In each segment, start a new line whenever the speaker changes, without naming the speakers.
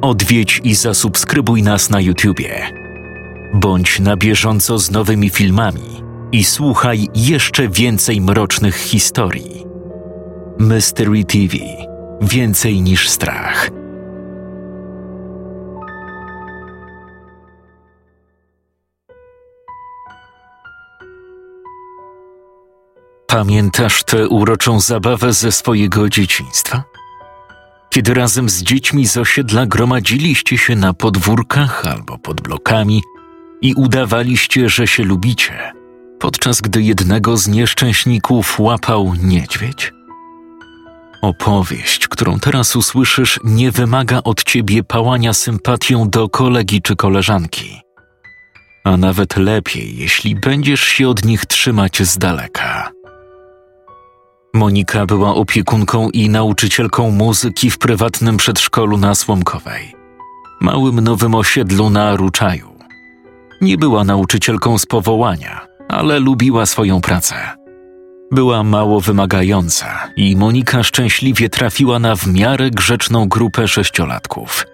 odwiedź i zasubskrybuj nas na YouTubie. Bądź na bieżąco z nowymi filmami i słuchaj jeszcze więcej mrocznych historii. Mystery TV Więcej niż strach. Pamiętasz tę uroczą zabawę ze swojego dzieciństwa? Kiedy razem z dziećmi z osiedla gromadziliście się na podwórkach albo pod blokami i udawaliście, że się lubicie, podczas gdy jednego z nieszczęśników łapał niedźwiedź? Opowieść, którą teraz usłyszysz, nie wymaga od ciebie pałania sympatią do kolegi czy koleżanki. A nawet lepiej, jeśli będziesz się od nich trzymać z daleka. Monika była opiekunką i nauczycielką muzyki w prywatnym przedszkolu na Słomkowej, małym nowym osiedlu na Ruczaju. Nie była nauczycielką z powołania, ale lubiła swoją pracę. Była mało wymagająca i Monika szczęśliwie trafiła na w miarę grzeczną grupę sześciolatków.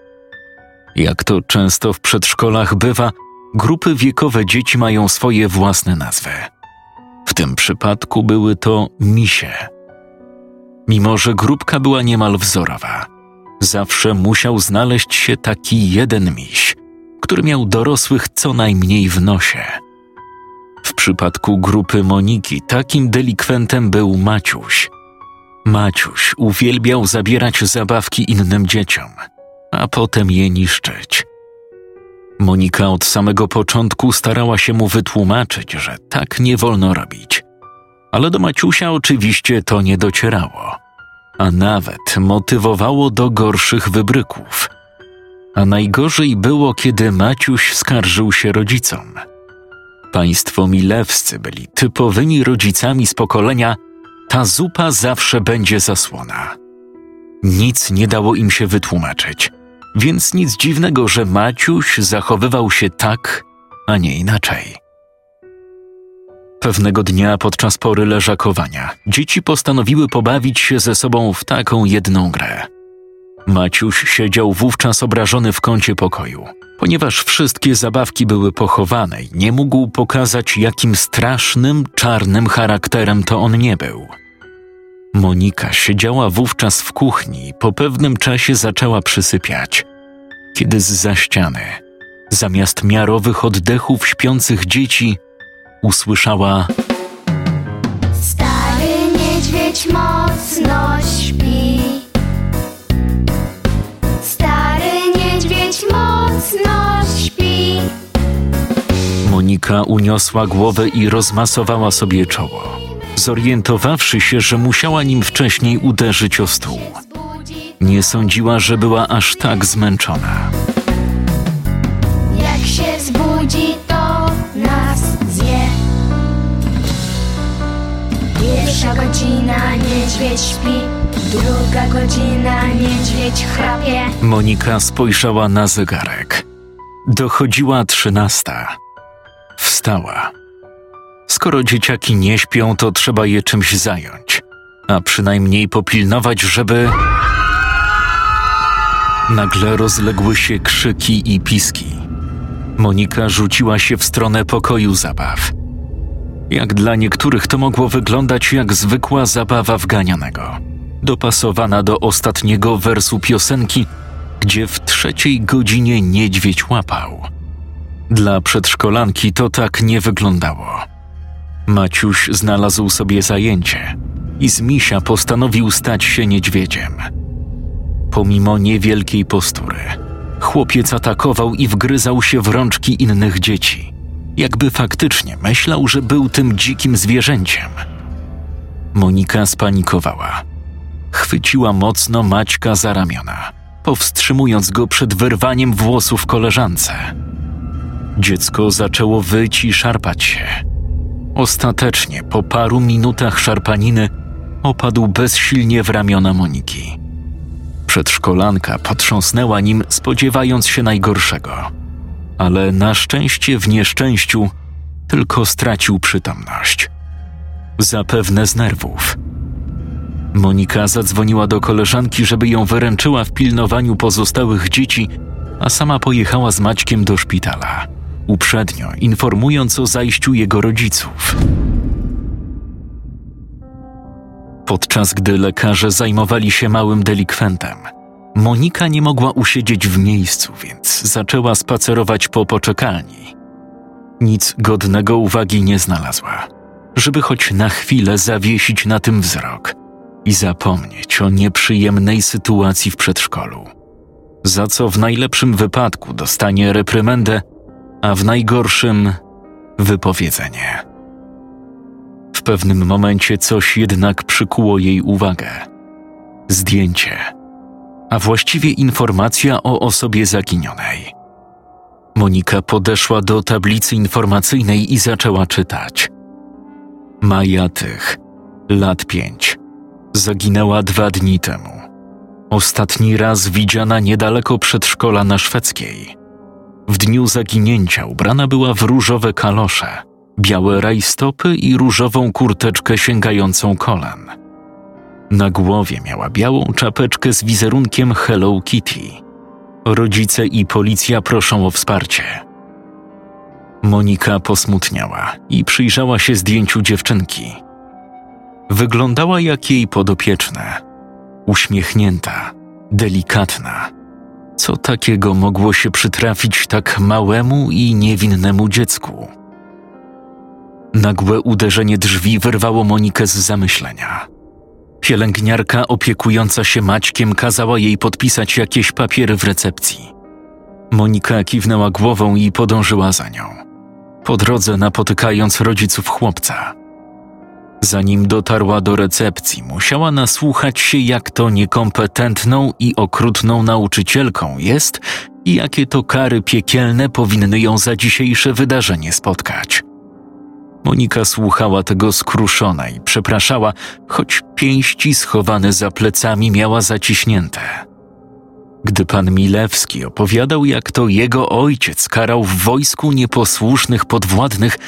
Jak to często w przedszkolach bywa, grupy wiekowe dzieci mają swoje własne nazwy. W tym przypadku były to misie. Mimo, że grupka była niemal wzorowa, zawsze musiał znaleźć się taki jeden miś, który miał dorosłych co najmniej w nosie. W przypadku grupy Moniki takim delikwentem był Maciuś. Maciuś uwielbiał zabierać zabawki innym dzieciom, a potem je niszczyć. Monika od samego początku starała się mu wytłumaczyć, że tak nie wolno robić. Ale do Maciusia oczywiście to nie docierało, a nawet motywowało do gorszych wybryków. A najgorzej było, kiedy Maciuś skarżył się rodzicom. Państwo milewscy byli typowymi rodzicami z pokolenia ta zupa zawsze będzie zasłona. Nic nie dało im się wytłumaczyć, więc nic dziwnego, że Maciuś zachowywał się tak, a nie inaczej. Pewnego dnia podczas pory leżakowania dzieci postanowiły pobawić się ze sobą w taką jedną grę. Maciuś siedział wówczas obrażony w kącie pokoju, ponieważ wszystkie zabawki były pochowane i nie mógł pokazać, jakim strasznym, czarnym charakterem to on nie był. Monika siedziała wówczas w kuchni i po pewnym czasie zaczęła przysypiać, kiedy z za ściany, zamiast miarowych oddechów śpiących dzieci, usłyszała:
Stary niedźwiedź mocno śpi. Stary niedźwiedź mocno śpi.
Monika uniosła głowę i rozmasowała sobie czoło, zorientowawszy się, że musiała nim wcześniej uderzyć o stół. Nie sądziła, że była aż tak zmęczona.
jak się zbudzi, to nas zje. Pierwsza godzina niedźwiedź śpi, druga godzina niedźwiedź chrapie.
Monika spojrzała na zegarek. Dochodziła trzynasta. Wstała. Skoro dzieciaki nie śpią, to trzeba je czymś zająć, a przynajmniej popilnować, żeby. Nagle rozległy się krzyki i piski. Monika rzuciła się w stronę pokoju zabaw. Jak dla niektórych to mogło wyglądać jak zwykła zabawa wganianego, dopasowana do ostatniego wersu piosenki, gdzie w trzeciej godzinie niedźwiedź łapał. Dla przedszkolanki to tak nie wyglądało. Maciuś znalazł sobie zajęcie i z misia postanowił stać się niedźwiedziem. Pomimo niewielkiej postury, chłopiec atakował i wgryzał się w rączki innych dzieci, jakby faktycznie myślał, że był tym dzikim zwierzęciem. Monika spanikowała. Chwyciła mocno Maćka za ramiona, powstrzymując go przed wyrwaniem włosów koleżance. Dziecko zaczęło wyć i szarpać się. Ostatecznie, po paru minutach szarpaniny, opadł bezsilnie w ramiona Moniki. Przedszkolanka potrząsnęła nim, spodziewając się najgorszego. Ale na szczęście w nieszczęściu tylko stracił przytomność. Zapewne z nerwów. Monika zadzwoniła do koleżanki, żeby ją wyręczyła w pilnowaniu pozostałych dzieci, a sama pojechała z Maćkiem do szpitala, uprzednio informując o zajściu jego rodziców. Podczas gdy lekarze zajmowali się małym delikwentem, Monika nie mogła usiedzieć w miejscu, więc zaczęła spacerować po poczekalni. Nic godnego uwagi nie znalazła, żeby choć na chwilę zawiesić na tym wzrok i zapomnieć o nieprzyjemnej sytuacji w przedszkolu, za co w najlepszym wypadku dostanie reprymendę, a w najgorszym wypowiedzenie. W pewnym momencie coś jednak przykuło jej uwagę. Zdjęcie, a właściwie informacja o osobie zaginionej. Monika podeszła do tablicy informacyjnej i zaczęła czytać. Maja Tych, lat pięć, zaginęła dwa dni temu. Ostatni raz widziana niedaleko przedszkola na szwedzkiej. W dniu zaginięcia ubrana była w różowe kalosze, białe rajstopy i różową kurteczkę sięgającą kolan. Na głowie miała białą czapeczkę z wizerunkiem Hello Kitty. Rodzice i policja proszą o wsparcie. Monika posmutniała i przyjrzała się zdjęciu dziewczynki. Wyglądała jak jej podopieczne. Uśmiechnięta, delikatna. Co takiego mogło się przytrafić tak małemu i niewinnemu dziecku? Nagłe uderzenie drzwi wyrwało Monikę z zamyślenia. Pielęgniarka opiekująca się Maćkiem kazała jej podpisać jakieś papiery w recepcji. Monika kiwnęła głową i podążyła za nią, po drodze napotykając rodziców chłopca. Zanim dotarła do recepcji, musiała nasłuchać się, jak to niekompetentną i okrutną nauczycielką jest i jakie to kary piekielne powinny ją za dzisiejsze wydarzenie spotkać. Monika słuchała tego skruszona i przepraszała, choć pięści schowane za plecami miała zaciśnięte. Gdy pan Milewski opowiadał, jak to jego ojciec karał w wojsku nieposłusznych podwładnych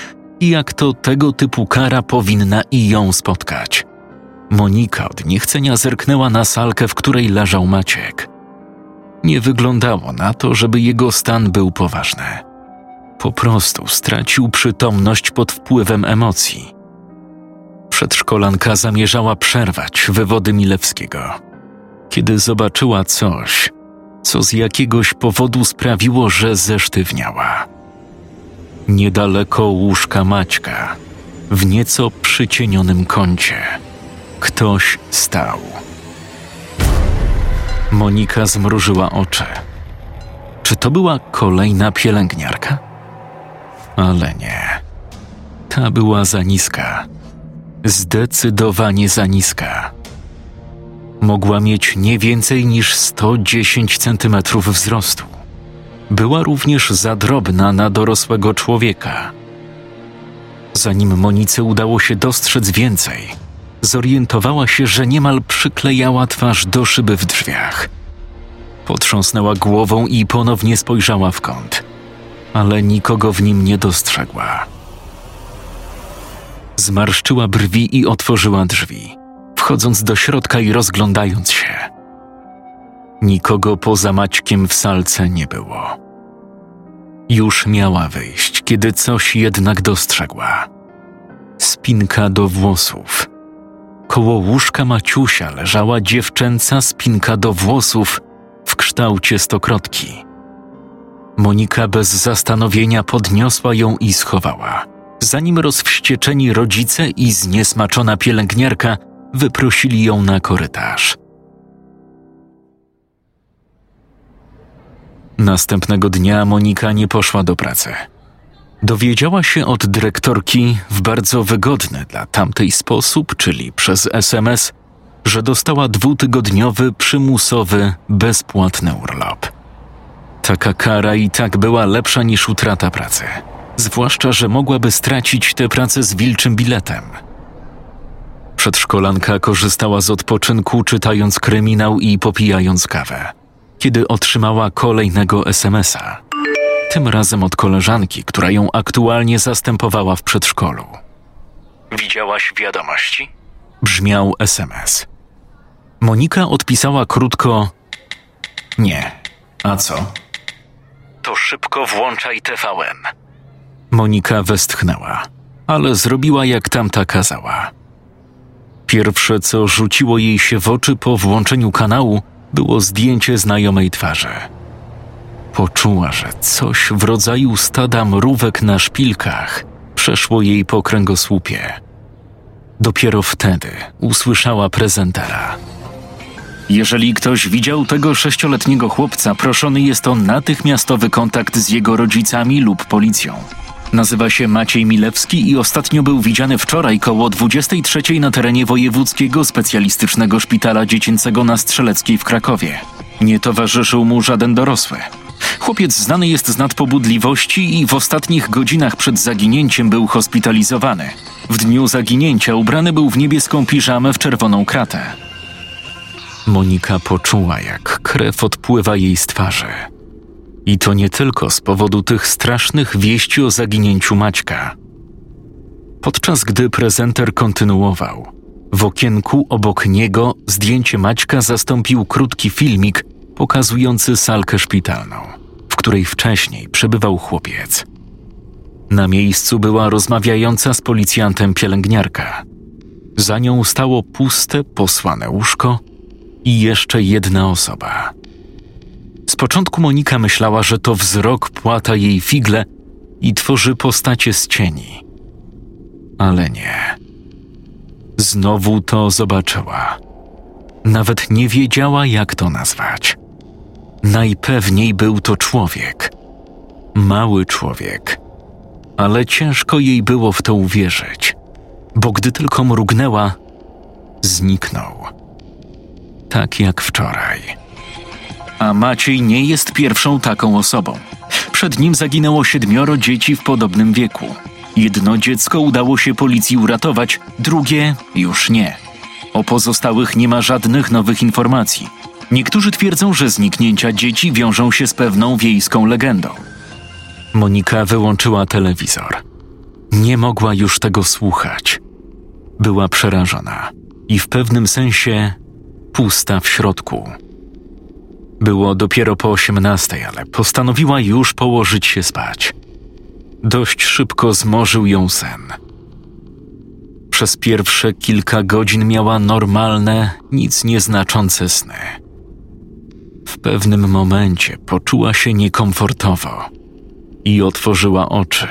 i jak to tego typu kara powinna i ją spotkać. Monika od niechcenia zerknęła na salkę, w której leżał Maciek. Nie wyglądało na to, żeby jego stan był poważny. Po prostu stracił przytomność pod wpływem emocji. Przedszkolanka zamierzała przerwać wywody Milewskiego, kiedy zobaczyła coś, co z jakiegoś powodu sprawiło, że zesztywniała. Niedaleko łóżka Maćka, w nieco przycienionym kącie, ktoś stał. Monika zmrużyła oczy. Czy to była kolejna pielęgniarka? Ale nie. Ta była za niska. Zdecydowanie za niska. Mogła mieć nie więcej niż 110 centymetrów wzrostu. Była również za drobna na dorosłego człowieka. Zanim Monice udało się dostrzec więcej, zorientowała się, że niemal przyklejała twarz do szyby w drzwiach. Potrząsnęła głową i ponownie spojrzała w kąt, ale nikogo w nim nie dostrzegła. Zmarszczyła brwi i otworzyła drzwi, wchodząc do środka i rozglądając się. Nikogo poza Maćkiem w salce nie było. Już miała wyjść, kiedy coś jednak dostrzegła. Spinka do włosów. Koło łóżka Maciusia leżała dziewczęca spinka do włosów w kształcie stokrotki. Monika bez zastanowienia podniosła ją i schowała, zanim rozwścieczeni rodzice i zniesmaczona pielęgniarka wyprosili ją na korytarz. Następnego dnia Monika nie poszła do pracy. Dowiedziała się od dyrektorki w bardzo wygodny dla tamtej sposób, czyli przez SMS, że dostała dwutygodniowy, przymusowy, bezpłatny urlop. Taka kara i tak była lepsza niż utrata pracy. Zwłaszcza, że mogłaby stracić tę pracę z wilczym biletem. Przedszkolanka korzystała z odpoczynku, czytając kryminał i popijając kawę, kiedy otrzymała kolejnego SMS-a. Tym razem od koleżanki, która ją aktualnie zastępowała w przedszkolu. Widziałaś wiadomości? Brzmiał SMS. Monika odpisała krótko: Nie. A co? To szybko włączaj TVN. Monika westchnęła, ale zrobiła jak tamta kazała. Pierwsze, co rzuciło jej się w oczy po włączeniu kanału, było zdjęcie znajomej twarzy. Poczuła, że coś w rodzaju stada mrówek na szpilkach przeszło jej po kręgosłupie. Dopiero wtedy usłyszała prezentera. Jeżeli ktoś widział tego sześcioletniego chłopca, proszony jest o natychmiastowy kontakt z jego rodzicami lub policją. Nazywa się Maciej Milewski i ostatnio był widziany wczoraj koło 23 na terenie Wojewódzkiego Specjalistycznego Szpitala Dziecięcego na Strzeleckiej w Krakowie. Nie towarzyszył mu żaden dorosły. Chłopiec znany jest z nadpobudliwości i w ostatnich godzinach przed zaginięciem był hospitalizowany. W dniu zaginięcia ubrany był w niebieską piżamę w czerwoną kratę. Monika poczuła, jak krew odpływa jej z twarzy. I to nie tylko z powodu tych strasznych wieści o zaginięciu Maćka. Podczas gdy prezenter kontynuował, w okienku obok niego zdjęcie Maćka zastąpił krótki filmik pokazujący salkę szpitalną, w której wcześniej przebywał chłopiec. Na miejscu była rozmawiająca z policjantem pielęgniarka. Za nią stało puste, posłane łóżko i jeszcze jedna osoba. Początku Monika myślała, że to wzrok płata jej figle i tworzy postacie z cieni. Ale nie. Znowu to zobaczyła. Nawet nie wiedziała, jak to nazwać. Najpewniej był to człowiek. Mały człowiek. Ale ciężko jej było w to uwierzyć, bo gdy tylko mrugnęła, zniknął. Tak jak wczoraj. A Maciej nie jest pierwszą taką osobą. Przed nim zaginęło siedmioro dzieci w podobnym wieku. Jedno dziecko udało się policji uratować, drugie już nie. O pozostałych nie ma żadnych nowych informacji. Niektórzy twierdzą, że zniknięcia dzieci wiążą się z pewną wiejską legendą. Monika wyłączyła telewizor. Nie mogła już tego słuchać. Była przerażona i w pewnym sensie pusta w środku. Było dopiero po osiemnastej, ale postanowiła już położyć się spać. Dość szybko zmorzył ją sen. Przez pierwsze kilka godzin miała normalne, nic nieznaczące sny. W pewnym momencie poczuła się niekomfortowo i otworzyła oczy.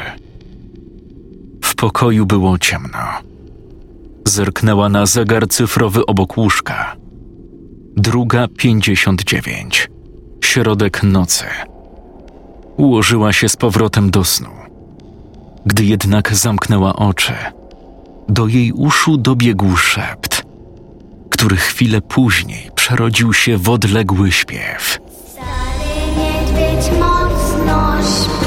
W pokoju było ciemno. Zerknęła na zegar cyfrowy obok łóżka. Druga pięćdziesiąt dziewięć. Środek nocy. Ułożyła się z powrotem do snu. Gdy jednak zamknęła oczy, do jej uszu dobiegł szept, który chwilę później przerodził się w odległy śpiew.
Stary niedźwiedź mocno śpi.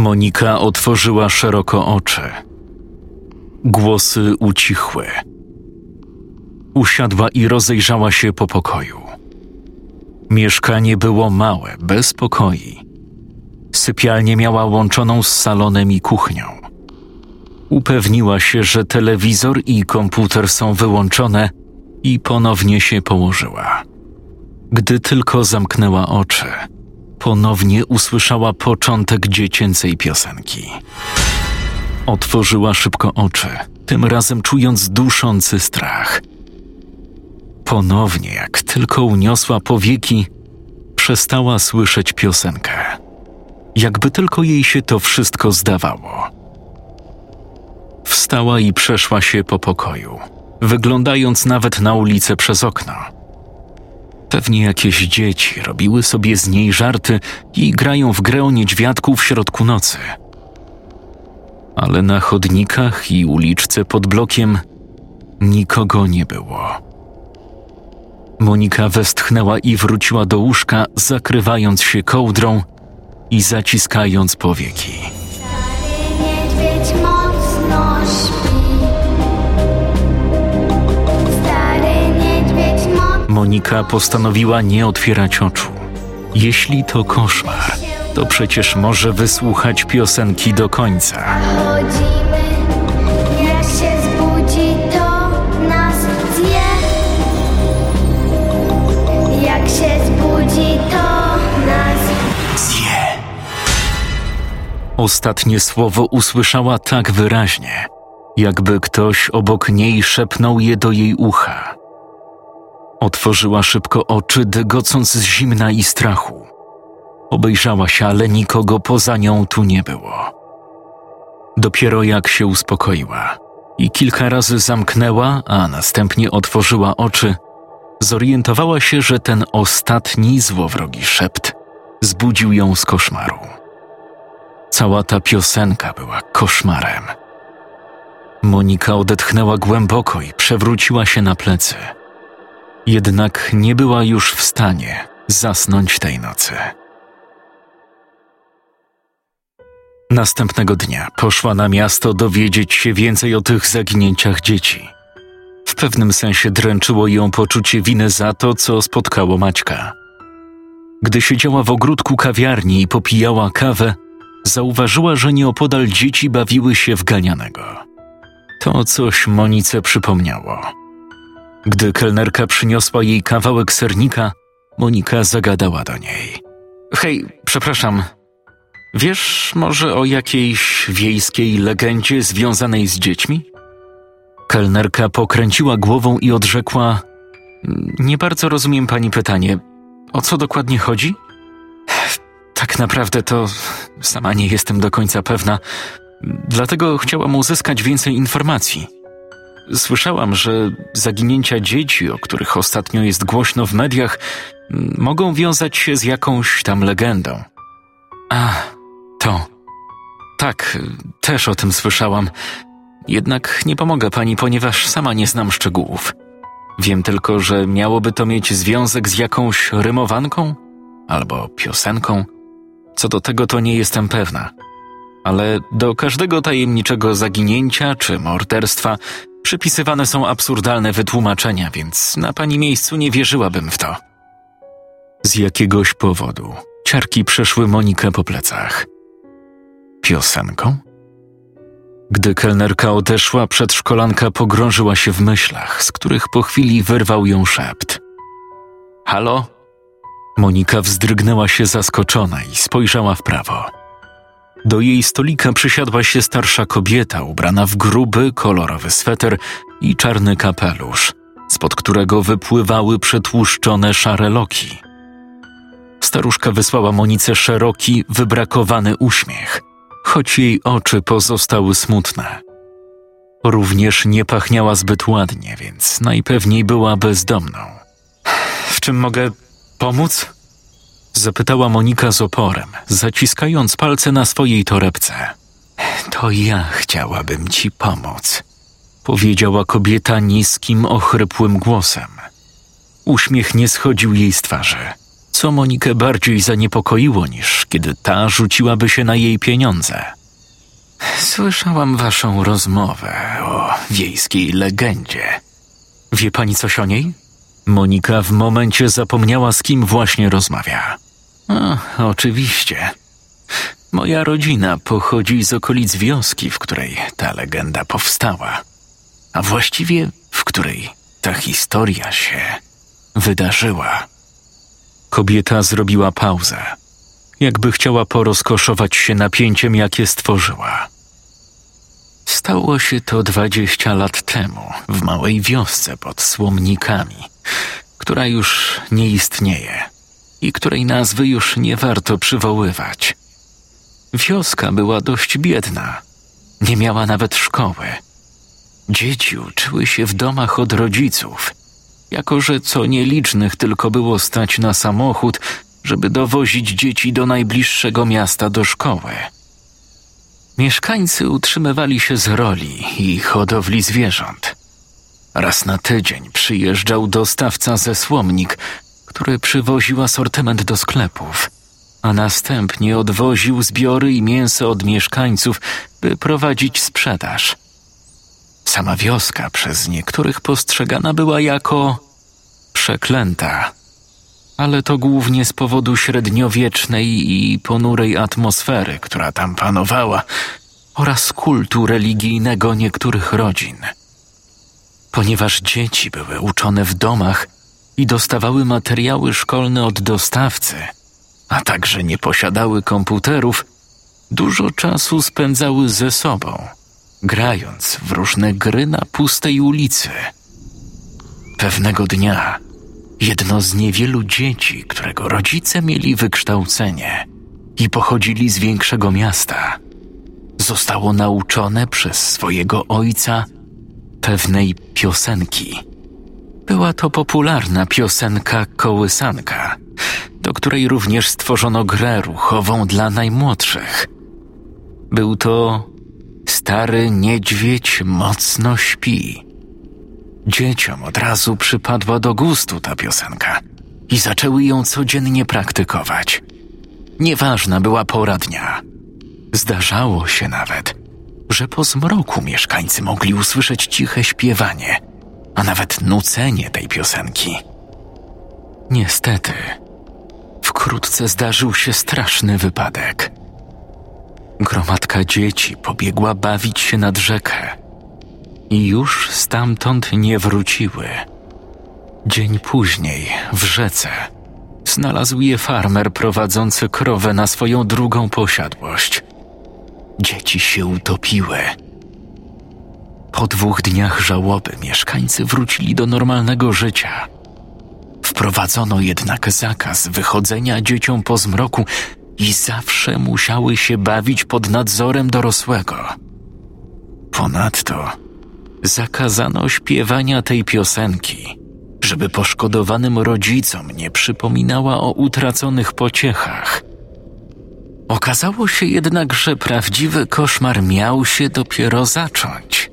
Monika otworzyła szeroko oczy. Głosy ucichły. Usiadła i rozejrzała się po pokoju. Mieszkanie było małe, bez pokoi. Sypialnię miała łączoną z salonem i kuchnią. Upewniła się, że telewizor i komputer są wyłączone i ponownie się położyła. Gdy tylko zamknęła oczy, ponownie usłyszała początek dziecięcej piosenki. Otworzyła szybko oczy, tym razem czując duszący strach. Ponownie, jak tylko uniosła powieki, przestała słyszeć piosenkę. Jakby tylko jej się to wszystko zdawało. Wstała i przeszła się po pokoju, wyglądając nawet na ulicę przez okno. Pewnie jakieś dzieci robiły sobie z niej żarty i grają w grę o niedźwiadku w środku nocy. Ale na chodnikach i uliczce pod blokiem nikogo nie było. Monika westchnęła i wróciła do łóżka, zakrywając się kołdrą i zaciskając powieki.
Stary niedźwiedź mocno śpi.
Monika postanowiła nie otwierać oczu. Jeśli to koszmar, to przecież może wysłuchać piosenki do końca.
Chodzimy, jak się zbudzi, to nas zje. Jak się zbudzi, to nas
Zje. Ostatnie słowo usłyszała tak wyraźnie, jakby ktoś obok niej szepnął je do jej ucha. Otworzyła szybko oczy, dygocąc z zimna i strachu. Obejrzała się, ale nikogo poza nią tu nie było. Dopiero jak się uspokoiła i kilka razy zamknęła, a następnie otworzyła oczy, zorientowała się, że ten ostatni złowrogi szept zbudził ją z koszmaru. Cała ta piosenka była koszmarem. Monika odetchnęła głęboko i przewróciła się na plecy. Jednak nie była już w stanie zasnąć tej nocy. Następnego dnia poszła na miasto dowiedzieć się więcej o tych zaginięciach dzieci. W pewnym sensie dręczyło ją poczucie winy za to, co spotkało Maćka. Gdy siedziała w ogródku kawiarni i popijała kawę, zauważyła, że nieopodal dzieci bawiły się w ganianego. To coś Monice przypomniało. Gdy kelnerka przyniosła jej kawałek sernika, Monika zagadała do niej. Hej, przepraszam. Wiesz może o jakiejś wiejskiej legendzie związanej z dziećmi? Kelnerka pokręciła głową i odrzekła: Nie bardzo rozumiem pani pytanie. O co dokładnie chodzi? Tak naprawdę to sama nie jestem do końca pewna, dlatego chciałam uzyskać więcej informacji. Słyszałam, że zaginięcia dzieci, o których ostatnio jest głośno w mediach, mogą wiązać się z jakąś tam legendą. A, to. Tak, też o tym słyszałam. Jednak nie pomogę pani, ponieważ sama nie znam szczegółów. Wiem tylko, że miałoby to mieć związek z jakąś rymowanką albo piosenką. Co do tego to nie jestem pewna. Ale do każdego tajemniczego zaginięcia czy morderstwa przypisywane są absurdalne wytłumaczenia, więc na pani miejscu nie wierzyłabym w to. Z jakiegoś powodu ciarki przeszły Monikę po plecach. Piosenką? Gdy kelnerka odeszła, przedszkolanka pogrążyła się w myślach, z których po chwili wyrwał ją szept. Halo? Monika wzdrygnęła się zaskoczona i spojrzała w prawo. Do jej stolika przysiadła się starsza kobieta ubrana w gruby, kolorowy sweter i czarny kapelusz, spod którego wypływały przetłuszczone szare loki. Staruszka wysłała Monice szeroki, wybrakowany uśmiech, choć jej oczy pozostały smutne. Również nie pachniała zbyt ładnie, więc najpewniej była bezdomną. W czym mogę pomóc? Zapytała Monika z oporem, zaciskając palce na swojej torebce. To ja chciałabym ci pomóc, powiedziała kobieta niskim, ochrypłym głosem. Uśmiech nie schodził jej z twarzy, co Monikę bardziej zaniepokoiło niż kiedy ta rzuciłaby się na jej pieniądze. Słyszałam waszą rozmowę o wiejskiej legendzie. Wie pani coś o niej? Monika w momencie zapomniała, z kim właśnie rozmawia. Oczywiście. Moja rodzina pochodzi z okolic wioski, w której ta legenda powstała, a właściwie w której ta historia się wydarzyła. Kobieta zrobiła pauzę, jakby chciała porozkoszować się napięciem, jakie stworzyła. Stało się to dwadzieścia lat temu w małej wiosce pod Słomnikami, która już nie istnieje i której nazwy już nie warto przywoływać. Wioska była dość biedna, nie miała nawet szkoły. Dzieci uczyły się w domach od rodziców, jako że co nielicznych tylko było stać na samochód, żeby dowozić dzieci do najbliższego miasta do szkoły. Mieszkańcy utrzymywali się z roli i hodowli zwierząt. Raz na tydzień przyjeżdżał dostawca ze Słomnik, który przywoził asortyment do sklepów, a następnie odwoził zbiory i mięso od mieszkańców, by prowadzić sprzedaż. Sama wioska przez niektórych postrzegana była jako przeklęta, ale to głównie z powodu średniowiecznej i ponurej atmosfery, która tam panowała, oraz kultu religijnego niektórych rodzin. Ponieważ dzieci były uczone w domach i dostawały materiały szkolne od dostawcy, a także nie posiadały komputerów, dużo czasu spędzały ze sobą, grając w różne gry na pustej ulicy. Pewnego dnia jedno z niewielu dzieci, którego rodzice mieli wykształcenie i pochodzili z większego miasta, zostało nauczone przez swojego ojca pewnej piosenki. Była to popularna piosenka Kołysanka, do której również stworzono grę ruchową dla najmłodszych. Był to Stary niedźwiedź mocno śpi. Dzieciom od razu przypadła do gustu ta piosenka i zaczęły ją codziennie praktykować. Nieważna była pora dnia. Zdarzało się nawet, że po zmroku mieszkańcy mogli usłyszeć ciche śpiewanie, a nawet nucenie tej piosenki. Niestety, wkrótce zdarzył się straszny wypadek. Gromadka dzieci pobiegła bawić się nad rzekę i już stamtąd nie wróciły. Dzień później, w rzece, znalazł je farmer prowadzący krowę na swoją drugą posiadłość. Dzieci się utopiły. Po dwóch dniach żałoby mieszkańcy wrócili do normalnego życia. Wprowadzono jednak zakaz wychodzenia dzieciom po zmroku i zawsze musiały się bawić pod nadzorem dorosłego. Ponadto zakazano śpiewania tej piosenki, żeby poszkodowanym rodzicom nie przypominała o utraconych pociechach. Okazało się jednak, że prawdziwy koszmar miał się dopiero zacząć.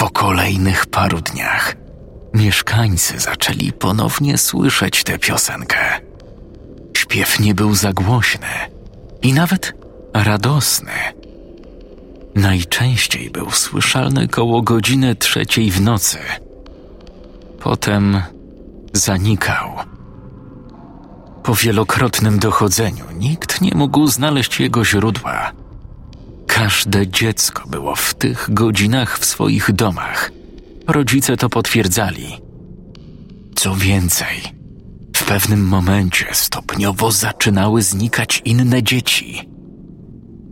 Po kolejnych paru dniach mieszkańcy zaczęli ponownie słyszeć tę piosenkę. Śpiew nie był za głośny i nawet radosny. Najczęściej był słyszalny koło godziny trzeciej w nocy. Potem zanikał. Po wielokrotnym dochodzeniu nikt nie mógł znaleźć jego źródła. Każde dziecko było w tych godzinach w swoich domach. Rodzice to potwierdzali. Co więcej, w pewnym momencie stopniowo zaczynały znikać inne dzieci.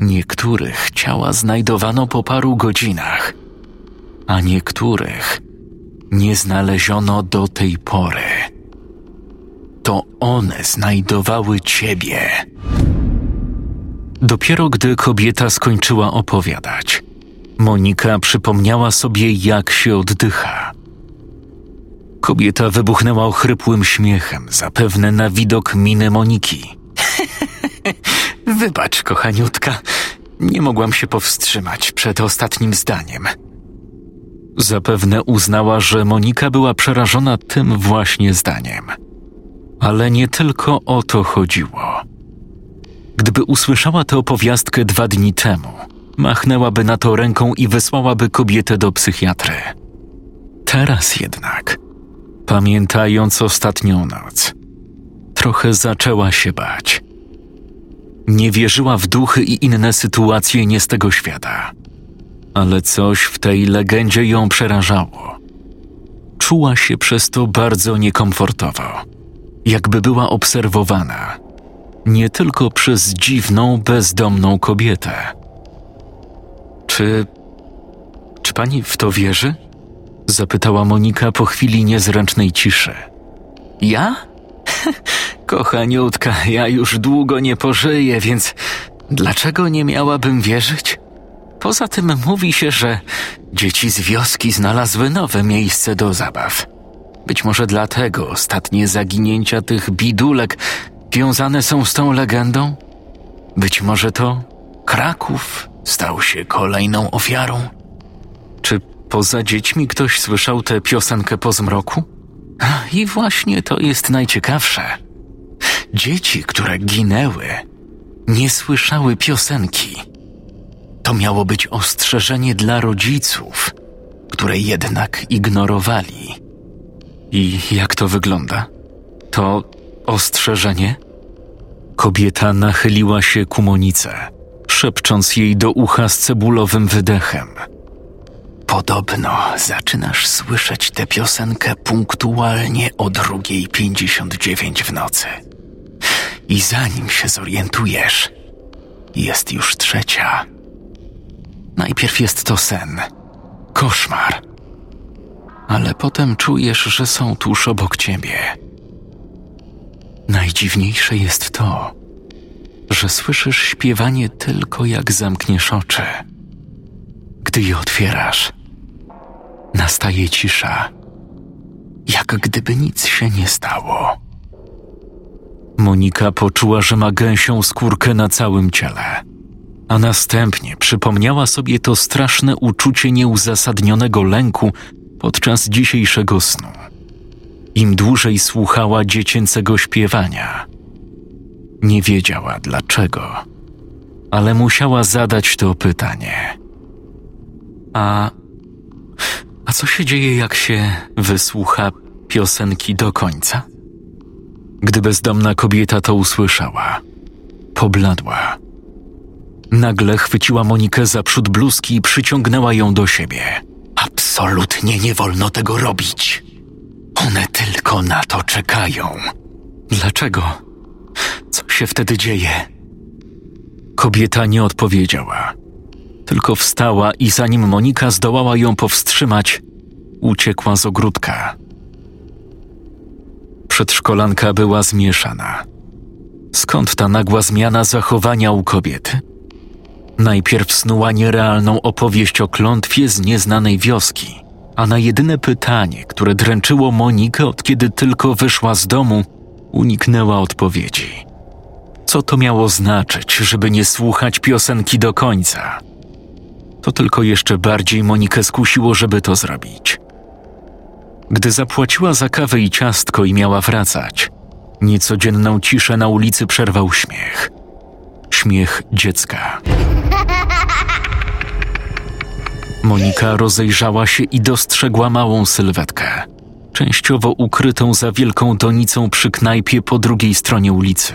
Niektórych ciała znajdowano po paru godzinach, a niektórych nie znaleziono do tej pory. To one znajdowały ciebie. Dopiero gdy kobieta skończyła opowiadać, Monika przypomniała sobie, jak się oddycha. Kobieta wybuchnęła ochrypłym śmiechem, zapewne na widok miny Moniki. Wybacz, kochaniutka, nie mogłam się powstrzymać przed ostatnim zdaniem. Zapewne uznała, że Monika była przerażona tym właśnie zdaniem. Ale nie tylko o to chodziło. Gdyby usłyszała tę opowiastkę dwa dni temu, machnęłaby na to ręką i wysłałaby kobietę do psychiatry. Teraz jednak, pamiętając ostatnią noc, trochę zaczęła się bać. Nie wierzyła w duchy i inne sytuacje nie z tego świata, ale coś w tej legendzie ją przerażało. Czuła się przez to bardzo niekomfortowo, jakby była obserwowana nie tylko przez dziwną, bezdomną kobietę. Czy. czy pani w to wierzy? Zapytała Monika po chwili niezręcznej ciszy. Ja? Kochaniutka, ja już długo nie pożyję, więc dlaczego nie miałabym wierzyć? Poza tym mówi się, że dzieci z wioski znalazły nowe miejsce do zabaw. Być może dlatego ostatnie zaginięcia tych bidulek wiązane są z tą legendą? Być może to Kraków stał się kolejną ofiarą? Czy poza dziećmi ktoś słyszał tę piosenkę po zmroku? I właśnie to jest najciekawsze. Dzieci, które ginęły, nie słyszały piosenki. To miało być ostrzeżenie dla rodziców, które jednak ignorowali. I jak to wygląda? To ostrzeżenie? Kobieta nachyliła się ku Monice, szepcząc jej do ucha z cebulowym wydechem. Podobno zaczynasz słyszeć tę piosenkę punktualnie o 2.59 w nocy. I zanim się zorientujesz, jest już trzecia. Najpierw jest to sen, koszmar. Ale potem czujesz, że są tuż obok ciebie. Najdziwniejsze jest to, że słyszysz śpiewanie tylko jak zamkniesz oczy. Gdy je otwierasz, nastaje cisza, jak gdyby nic się nie stało. Monika poczuła, że ma gęsią skórkę na całym ciele, a następnie przypomniała sobie to straszne uczucie nieuzasadnionego lęku podczas dzisiejszego snu. Im dłużej słuchała dziecięcego śpiewania, nie wiedziała dlaczego, ale musiała zadać to pytanie. A. A co się dzieje, jak się wysłucha piosenki do końca? Gdy bezdomna kobieta to usłyszała, pobladła. Nagle chwyciła Monikę za przód bluzki i przyciągnęła ją do siebie. Absolutnie nie wolno tego robić. One tylko na to czekają. Dlaczego? Co się wtedy dzieje? Kobieta nie odpowiedziała, tylko wstała i zanim Monika zdołała ją powstrzymać, uciekła z ogródka. Przedszkolanka była zmieszana. Skąd ta nagła zmiana zachowania u kobiety? Najpierw snuła nierealną opowieść o klątwie z nieznanej wioski, a na jedyne pytanie, które dręczyło Monikę od kiedy tylko wyszła z domu, uniknęła odpowiedzi. Co to miało znaczyć, żeby nie słuchać piosenki do końca? To tylko jeszcze bardziej Monikę skusiło, żeby to zrobić. Gdy zapłaciła za kawę i ciastko i miała wracać, niecodzienną ciszę na ulicy przerwał śmiech. Śmiech dziecka. Monika rozejrzała się i dostrzegła małą sylwetkę, częściowo ukrytą za wielką donicą przy knajpie po drugiej stronie ulicy.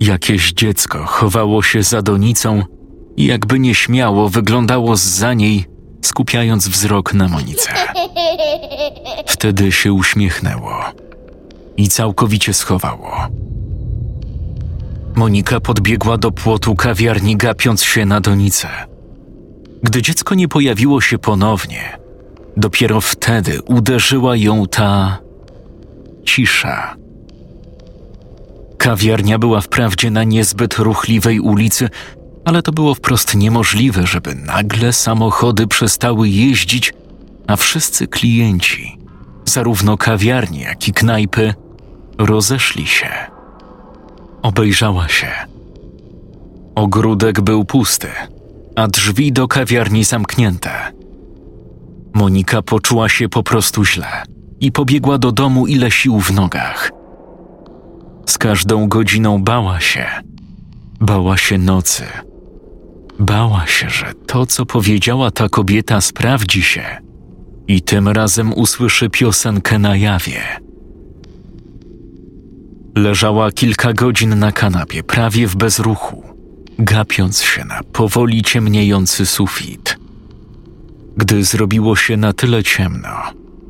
Jakieś dziecko chowało się za donicą i jakby nieśmiało wyglądało za niej, skupiając wzrok na Monice. Wtedy się uśmiechnęło i całkowicie schowało. Monika podbiegła do płotu kawiarni, gapiąc się na donicę. Gdy dziecko nie pojawiło się ponownie, dopiero wtedy uderzyła ją ta cisza. Kawiarnia była wprawdzie na niezbyt ruchliwej ulicy, ale to było wprost niemożliwe, żeby nagle samochody przestały jeździć, a wszyscy klienci, zarówno kawiarni, jak i knajpy, rozeszli się. Obejrzała się. Ogródek był pusty, a drzwi do kawiarni zamknięte. Monika poczuła się po prostu źle i pobiegła do domu ile sił w nogach. Z każdą godziną bała się. Bała się nocy. Bała się, że to, co powiedziała ta kobieta, sprawdzi się i tym razem usłyszy piosenkę na jawie. Leżała kilka godzin na kanapie, prawie w bezruchu, gapiąc się na powoli ciemniejący sufit. Gdy zrobiło się na tyle ciemno,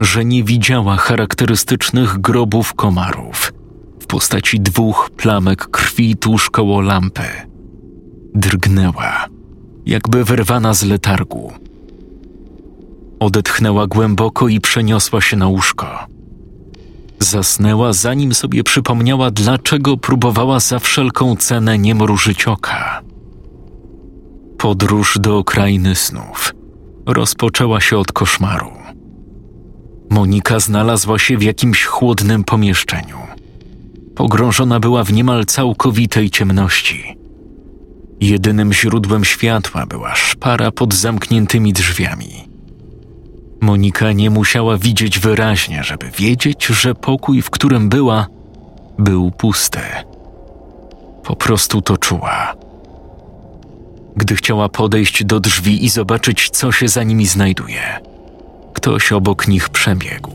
że nie widziała charakterystycznych grobów komarów w postaci dwóch plamek krwi tuż koło lampy, drgnęła, jakby wyrwana z letargu. Odetchnęła głęboko i przeniosła się na łóżko. Zasnęła, zanim sobie przypomniała, dlaczego próbowała za wszelką cenę nie mrużyć oka. Podróż do krainy snów rozpoczęła się od koszmaru. Monika znalazła się w jakimś chłodnym pomieszczeniu. Pogrążona była w niemal całkowitej ciemności. Jedynym źródłem światła była szpara pod zamkniętymi drzwiami. Monika nie musiała widzieć wyraźnie, żeby wiedzieć, że pokój, w którym była, był pusty. Po prostu to czuła. Gdy chciała podejść do drzwi i zobaczyć, co się za nimi znajduje, ktoś obok nich przebiegł.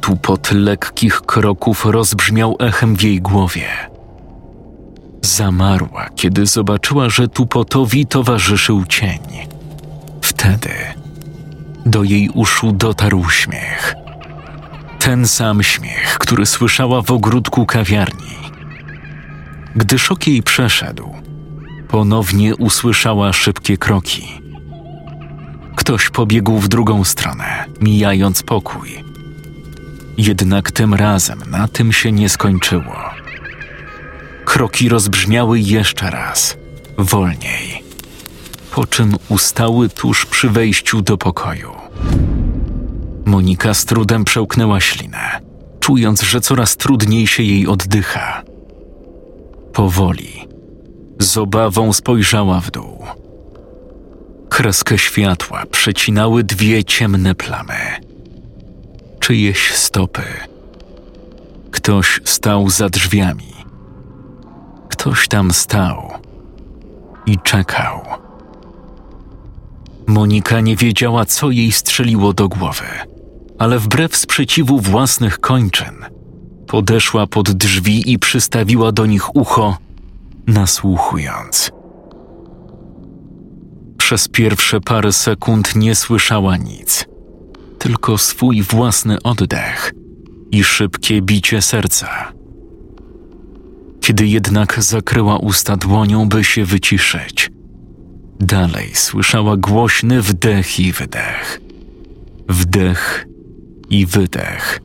tupot lekkich kroków rozbrzmiał echem w jej głowie. Zamarła, kiedy zobaczyła, że tupotowi towarzyszył cień. Wtedy do jej uszu dotarł śmiech. Ten sam śmiech, który słyszała w ogródku kawiarni. Gdy szok jej przeszedł, ponownie usłyszała szybkie kroki. Ktoś pobiegł w drugą stronę, mijając pokój. Jednak tym razem na tym się nie skończyło. Kroki rozbrzmiały jeszcze raz, wolniej, po czym ustały tuż przy wejściu do pokoju. Monika z trudem przełknęła ślinę, czując, że coraz trudniej się jej oddycha. Powoli, z obawą spojrzała w dół. Kreskę światła przecinały dwie ciemne plamy. Czyjeś stopy. Ktoś stał za drzwiami. Ktoś tam stał i czekał. Monika nie wiedziała, co jej strzeliło do głowy, ale wbrew sprzeciwu własnych kończyn, podeszła pod drzwi i przystawiła do nich ucho, nasłuchując. Przez pierwsze parę sekund nie słyszała nic, tylko swój własny oddech i szybkie bicie serca. Kiedy jednak zakryła usta dłonią, by się wyciszyć, dalej słyszała głośny wdech i wydech. Wdech i wydech.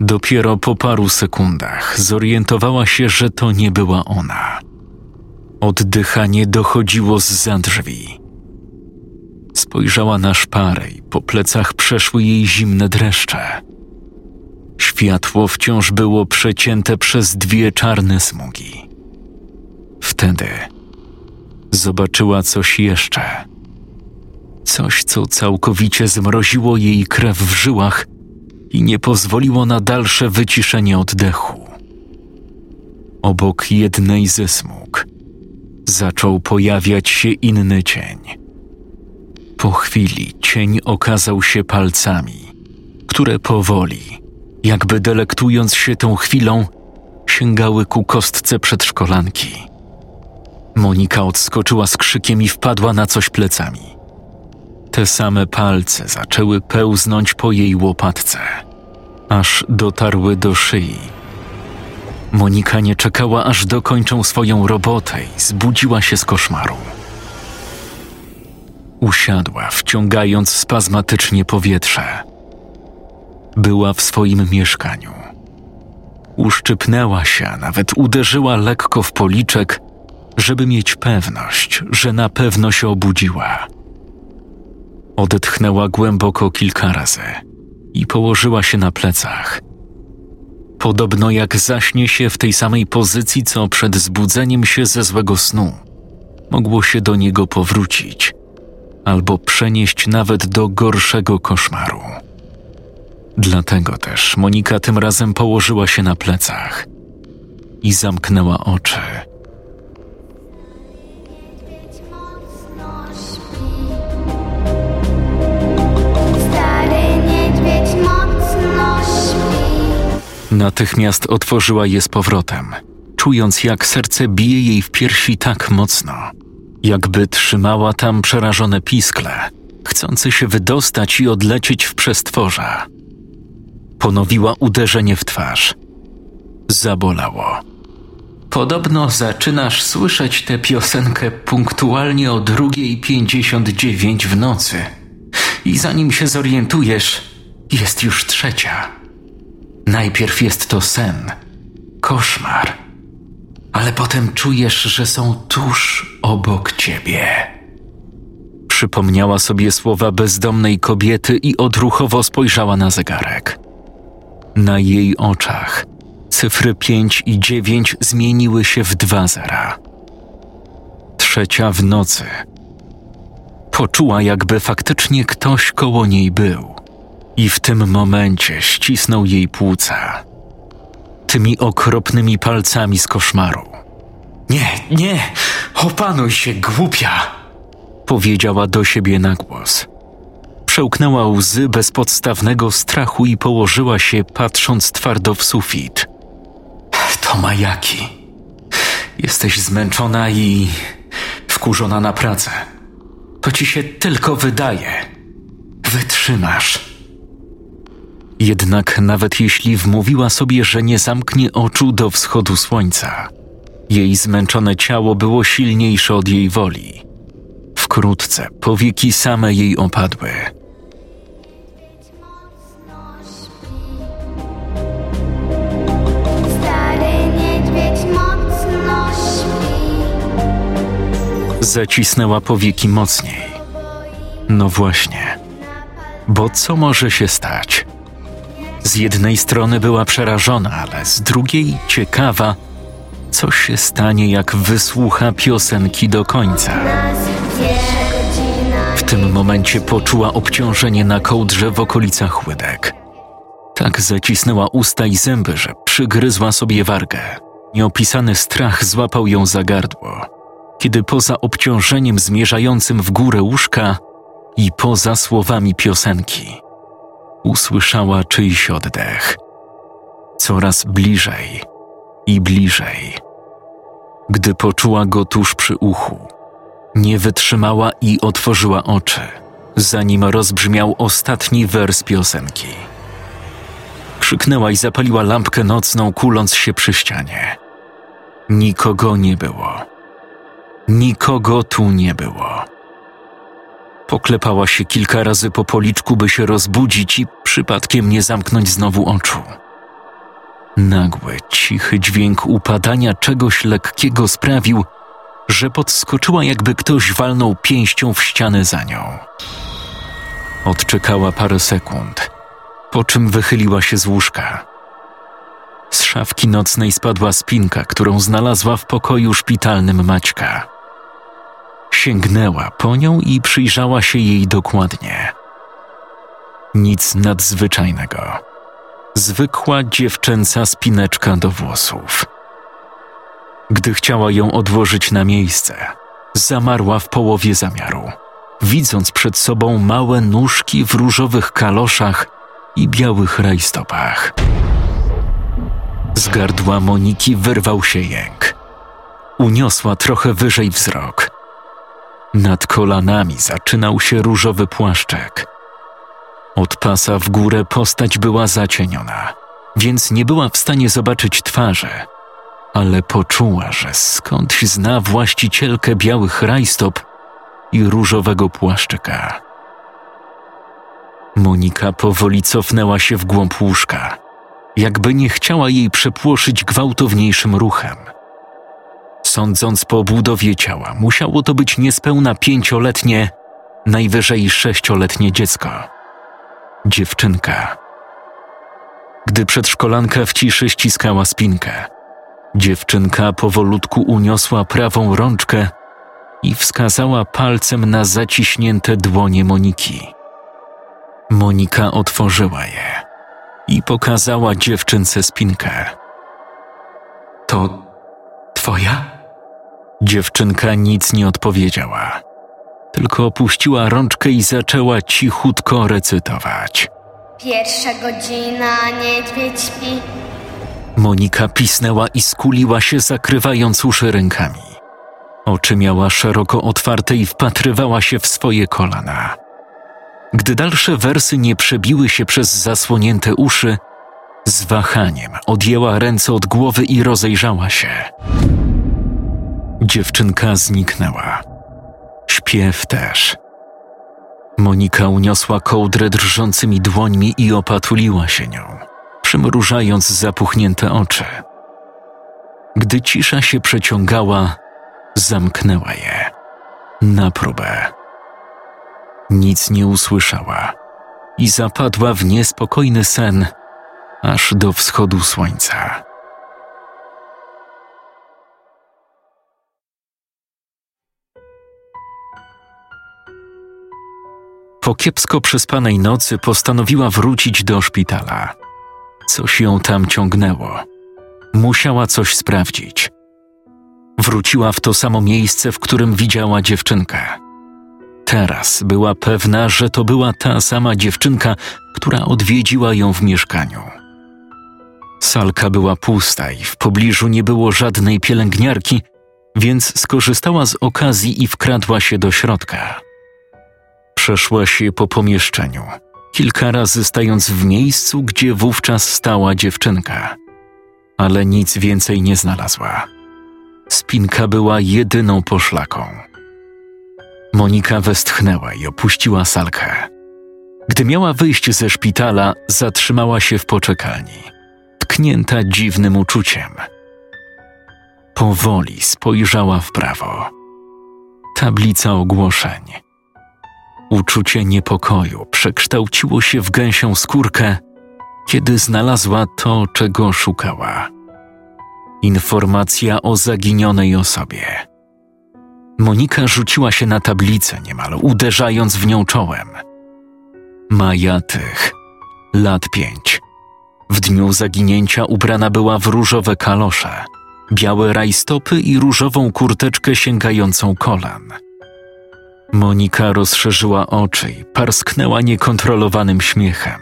Dopiero po paru sekundach zorientowała się, że to nie była ona. Oddychanie dochodziło z za drzwi. Spojrzała na szparę i po plecach przeszły jej zimne dreszcze. Światło wciąż było przecięte przez dwie czarne smugi. Wtedy zobaczyła coś jeszcze. Coś, co całkowicie zmroziło jej krew w żyłach i nie pozwoliło na dalsze wyciszenie oddechu. Obok jednej ze smug zaczął pojawiać się inny cień. Po chwili cień okazał się palcami, które powoli, jakby delektując się tą chwilą, sięgały ku kostce przedszkolanki. Monika odskoczyła z krzykiem i wpadła na coś plecami. Te same palce zaczęły pełznąć po jej łopatce, aż dotarły do szyi. Monika nie czekała, aż dokończą swoją robotę i zbudziła się z koszmaru. Usiadła, wciągając spazmatycznie powietrze. Była w swoim mieszkaniu. Uszczypnęła się, nawet uderzyła lekko w policzek, żeby mieć pewność, że na pewno się obudziła. Odetchnęła głęboko kilka razy i położyła się na plecach. Podobno jak zaśnie się w tej samej pozycji, co przed zbudzeniem się ze złego snu, mogło się do niego powrócić albo przenieść nawet do gorszego koszmaru. Dlatego też Monika tym razem położyła się na plecach i zamknęła oczy. Natychmiast otworzyła je z powrotem, czując jak serce bije jej w piersi tak mocno, jakby trzymała tam przerażone piskle, chcące się wydostać i odlecieć w przestworza. Ponowiła uderzenie w twarz. Zabolało. Podobno zaczynasz słyszeć tę piosenkę punktualnie o 2.59 w nocy. I zanim się zorientujesz, jest już trzecia. Najpierw jest to sen, koszmar, ale potem czujesz, że są tuż obok ciebie. Przypomniała sobie słowa bezdomnej kobiety i odruchowo spojrzała na zegarek. Na jej oczach cyfry 5 i 9 zmieniły się w dwa zera. Trzecia w nocy. Poczuła, jakby faktycznie ktoś koło niej był i w tym momencie ścisnął jej płuca. Tymi okropnymi palcami z koszmaru. Nie, nie, opanuj się, głupia! Powiedziała do siebie na głos. Przełknęła łzy bezpodstawnego strachu i położyła się, patrząc twardo w sufit. To majaki. Jesteś zmęczona i wkurzona na pracę. To ci się tylko wydaje. Wytrzymasz. Jednak nawet jeśli wmówiła sobie, że nie zamknie oczu do wschodu słońca, jej zmęczone ciało było silniejsze od jej woli. Wkrótce powieki same jej opadły. Zacisnęła powieki mocniej. No właśnie, bo co może się stać? Z jednej strony była przerażona, ale z drugiej ciekawa, co się stanie, jak wysłucha piosenki do końca. W tym momencie poczuła obciążenie na kołdrze w okolicach łydek. Tak zacisnęła usta i zęby, że przygryzła sobie wargę. Nieopisany strach złapał ją za gardło, kiedy poza obciążeniem zmierzającym w górę łóżka i poza słowami piosenki usłyszała czyjś oddech. Coraz bliżej i bliżej. Gdy poczuła go tuż przy uchu, nie wytrzymała i otworzyła oczy, zanim rozbrzmiał ostatni wers piosenki. Krzyknęła i zapaliła lampkę nocną, kuląc się przy ścianie. Nikogo nie było. Nikogo tu nie było. Poklepała się kilka razy po policzku, by się rozbudzić i przypadkiem nie zamknąć znowu oczu. Nagły, cichy dźwięk upadania czegoś lekkiego sprawił, że podskoczyła, jakby ktoś walnął pięścią w ścianę za nią. Odczekała parę sekund, po czym wychyliła się z łóżka. Z szafki nocnej spadła spinka, którą znalazła w pokoju szpitalnym Maćka. Sięgnęła po nią i przyjrzała się jej dokładnie. Nic nadzwyczajnego. Zwykła dziewczęca spineczka do włosów. Gdy chciała ją odłożyć na miejsce, zamarła w połowie zamiaru, widząc przed sobą małe nóżki w różowych kaloszach i białych rajstopach. Z gardła Moniki wyrwał się jęk. Uniosła trochę wyżej wzrok. Nad kolanami zaczynał się różowy płaszczek. Od pasa w górę postać była zacieniona, więc nie była w stanie zobaczyć twarzy, ale poczuła, że skądś zna właścicielkę białych rajstop i różowego płaszczyka. Monika powoli cofnęła się w głąb łóżka, jakby nie chciała jej przepłoszyć gwałtowniejszym ruchem. Sądząc po budowie ciała, musiało to być niespełna pięcioletnie, najwyżej sześcioletnie dziecko. Dziewczynka. Gdy przedszkolanka w ciszy ściskała spinkę, dziewczynka powolutku uniosła prawą rączkę i wskazała palcem na zaciśnięte dłonie Moniki. Monika otworzyła je i pokazała dziewczynce spinkę. To twoja? Dziewczynka nic nie odpowiedziała, tylko opuściła rączkę i zaczęła cichutko recytować.
Pierwsza godzina, niedźwiedź śpi.
Monika pisnęła i skuliła się, zakrywając uszy rękami. Oczy miała szeroko otwarte i wpatrywała się w swoje kolana. Gdy dalsze wersy nie przebiły się przez zasłonięte uszy, z wahaniem odjęła ręce od głowy i rozejrzała się. Dziewczynka zniknęła. Śpiew też. Monika uniosła kołdrę drżącymi dłońmi i opatuliła się nią, przymrużając zapuchnięte oczy. Gdy cisza się przeciągała, zamknęła je. Na próbę. Nic nie usłyszała i zapadła w niespokojny sen aż do wschodu słońca. Po kiepsko przespanej nocy postanowiła wrócić do szpitala. Coś ją tam ciągnęło. Musiała coś sprawdzić. Wróciła w to samo miejsce, w którym widziała dziewczynkę. teraz była pewna, że to była ta sama dziewczynka, która odwiedziła ją w mieszkaniu. Salka była pusta i w pobliżu nie było żadnej pielęgniarki, więc skorzystała z okazji i wkradła się do środka. Przeszła się po pomieszczeniu, kilka razy stając w miejscu, gdzie wówczas stała dziewczynka, ale nic więcej nie znalazła. Spinka była jedyną poszlaką. Monika westchnęła i opuściła salkę. Gdy miała wyjść ze szpitala, zatrzymała się w poczekalni, tknięta dziwnym uczuciem. Powoli spojrzała w prawo. Tablica ogłoszeń. Uczucie niepokoju przekształciło się w gęsią skórkę, kiedy znalazła to, czego szukała. Informacja o zaginionej osobie. Monika rzuciła się na tablicę, niemal uderzając w nią czołem. Maja Tych, lat pięć. W dniu zaginięcia ubrana była w różowe kalosze, białe rajstopy i różową kurteczkę sięgającą kolan. Monika rozszerzyła oczy i parsknęła niekontrolowanym śmiechem.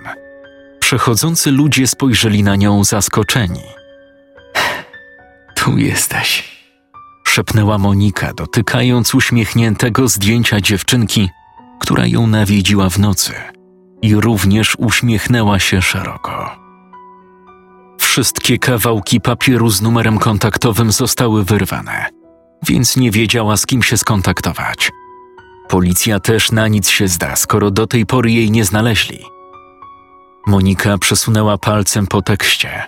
Przechodzący ludzie spojrzeli na nią zaskoczeni. Tu jesteś, szepnęła Monika, dotykając uśmiechniętego zdjęcia dziewczynki, która ją nawiedziła w nocy i również uśmiechnęła się szeroko. Wszystkie kawałki papieru z numerem kontaktowym zostały wyrwane, więc nie wiedziała z kim się skontaktować. Policja też na nic się zda, skoro do tej pory jej nie znaleźli. Monika przesunęła palcem po tekście.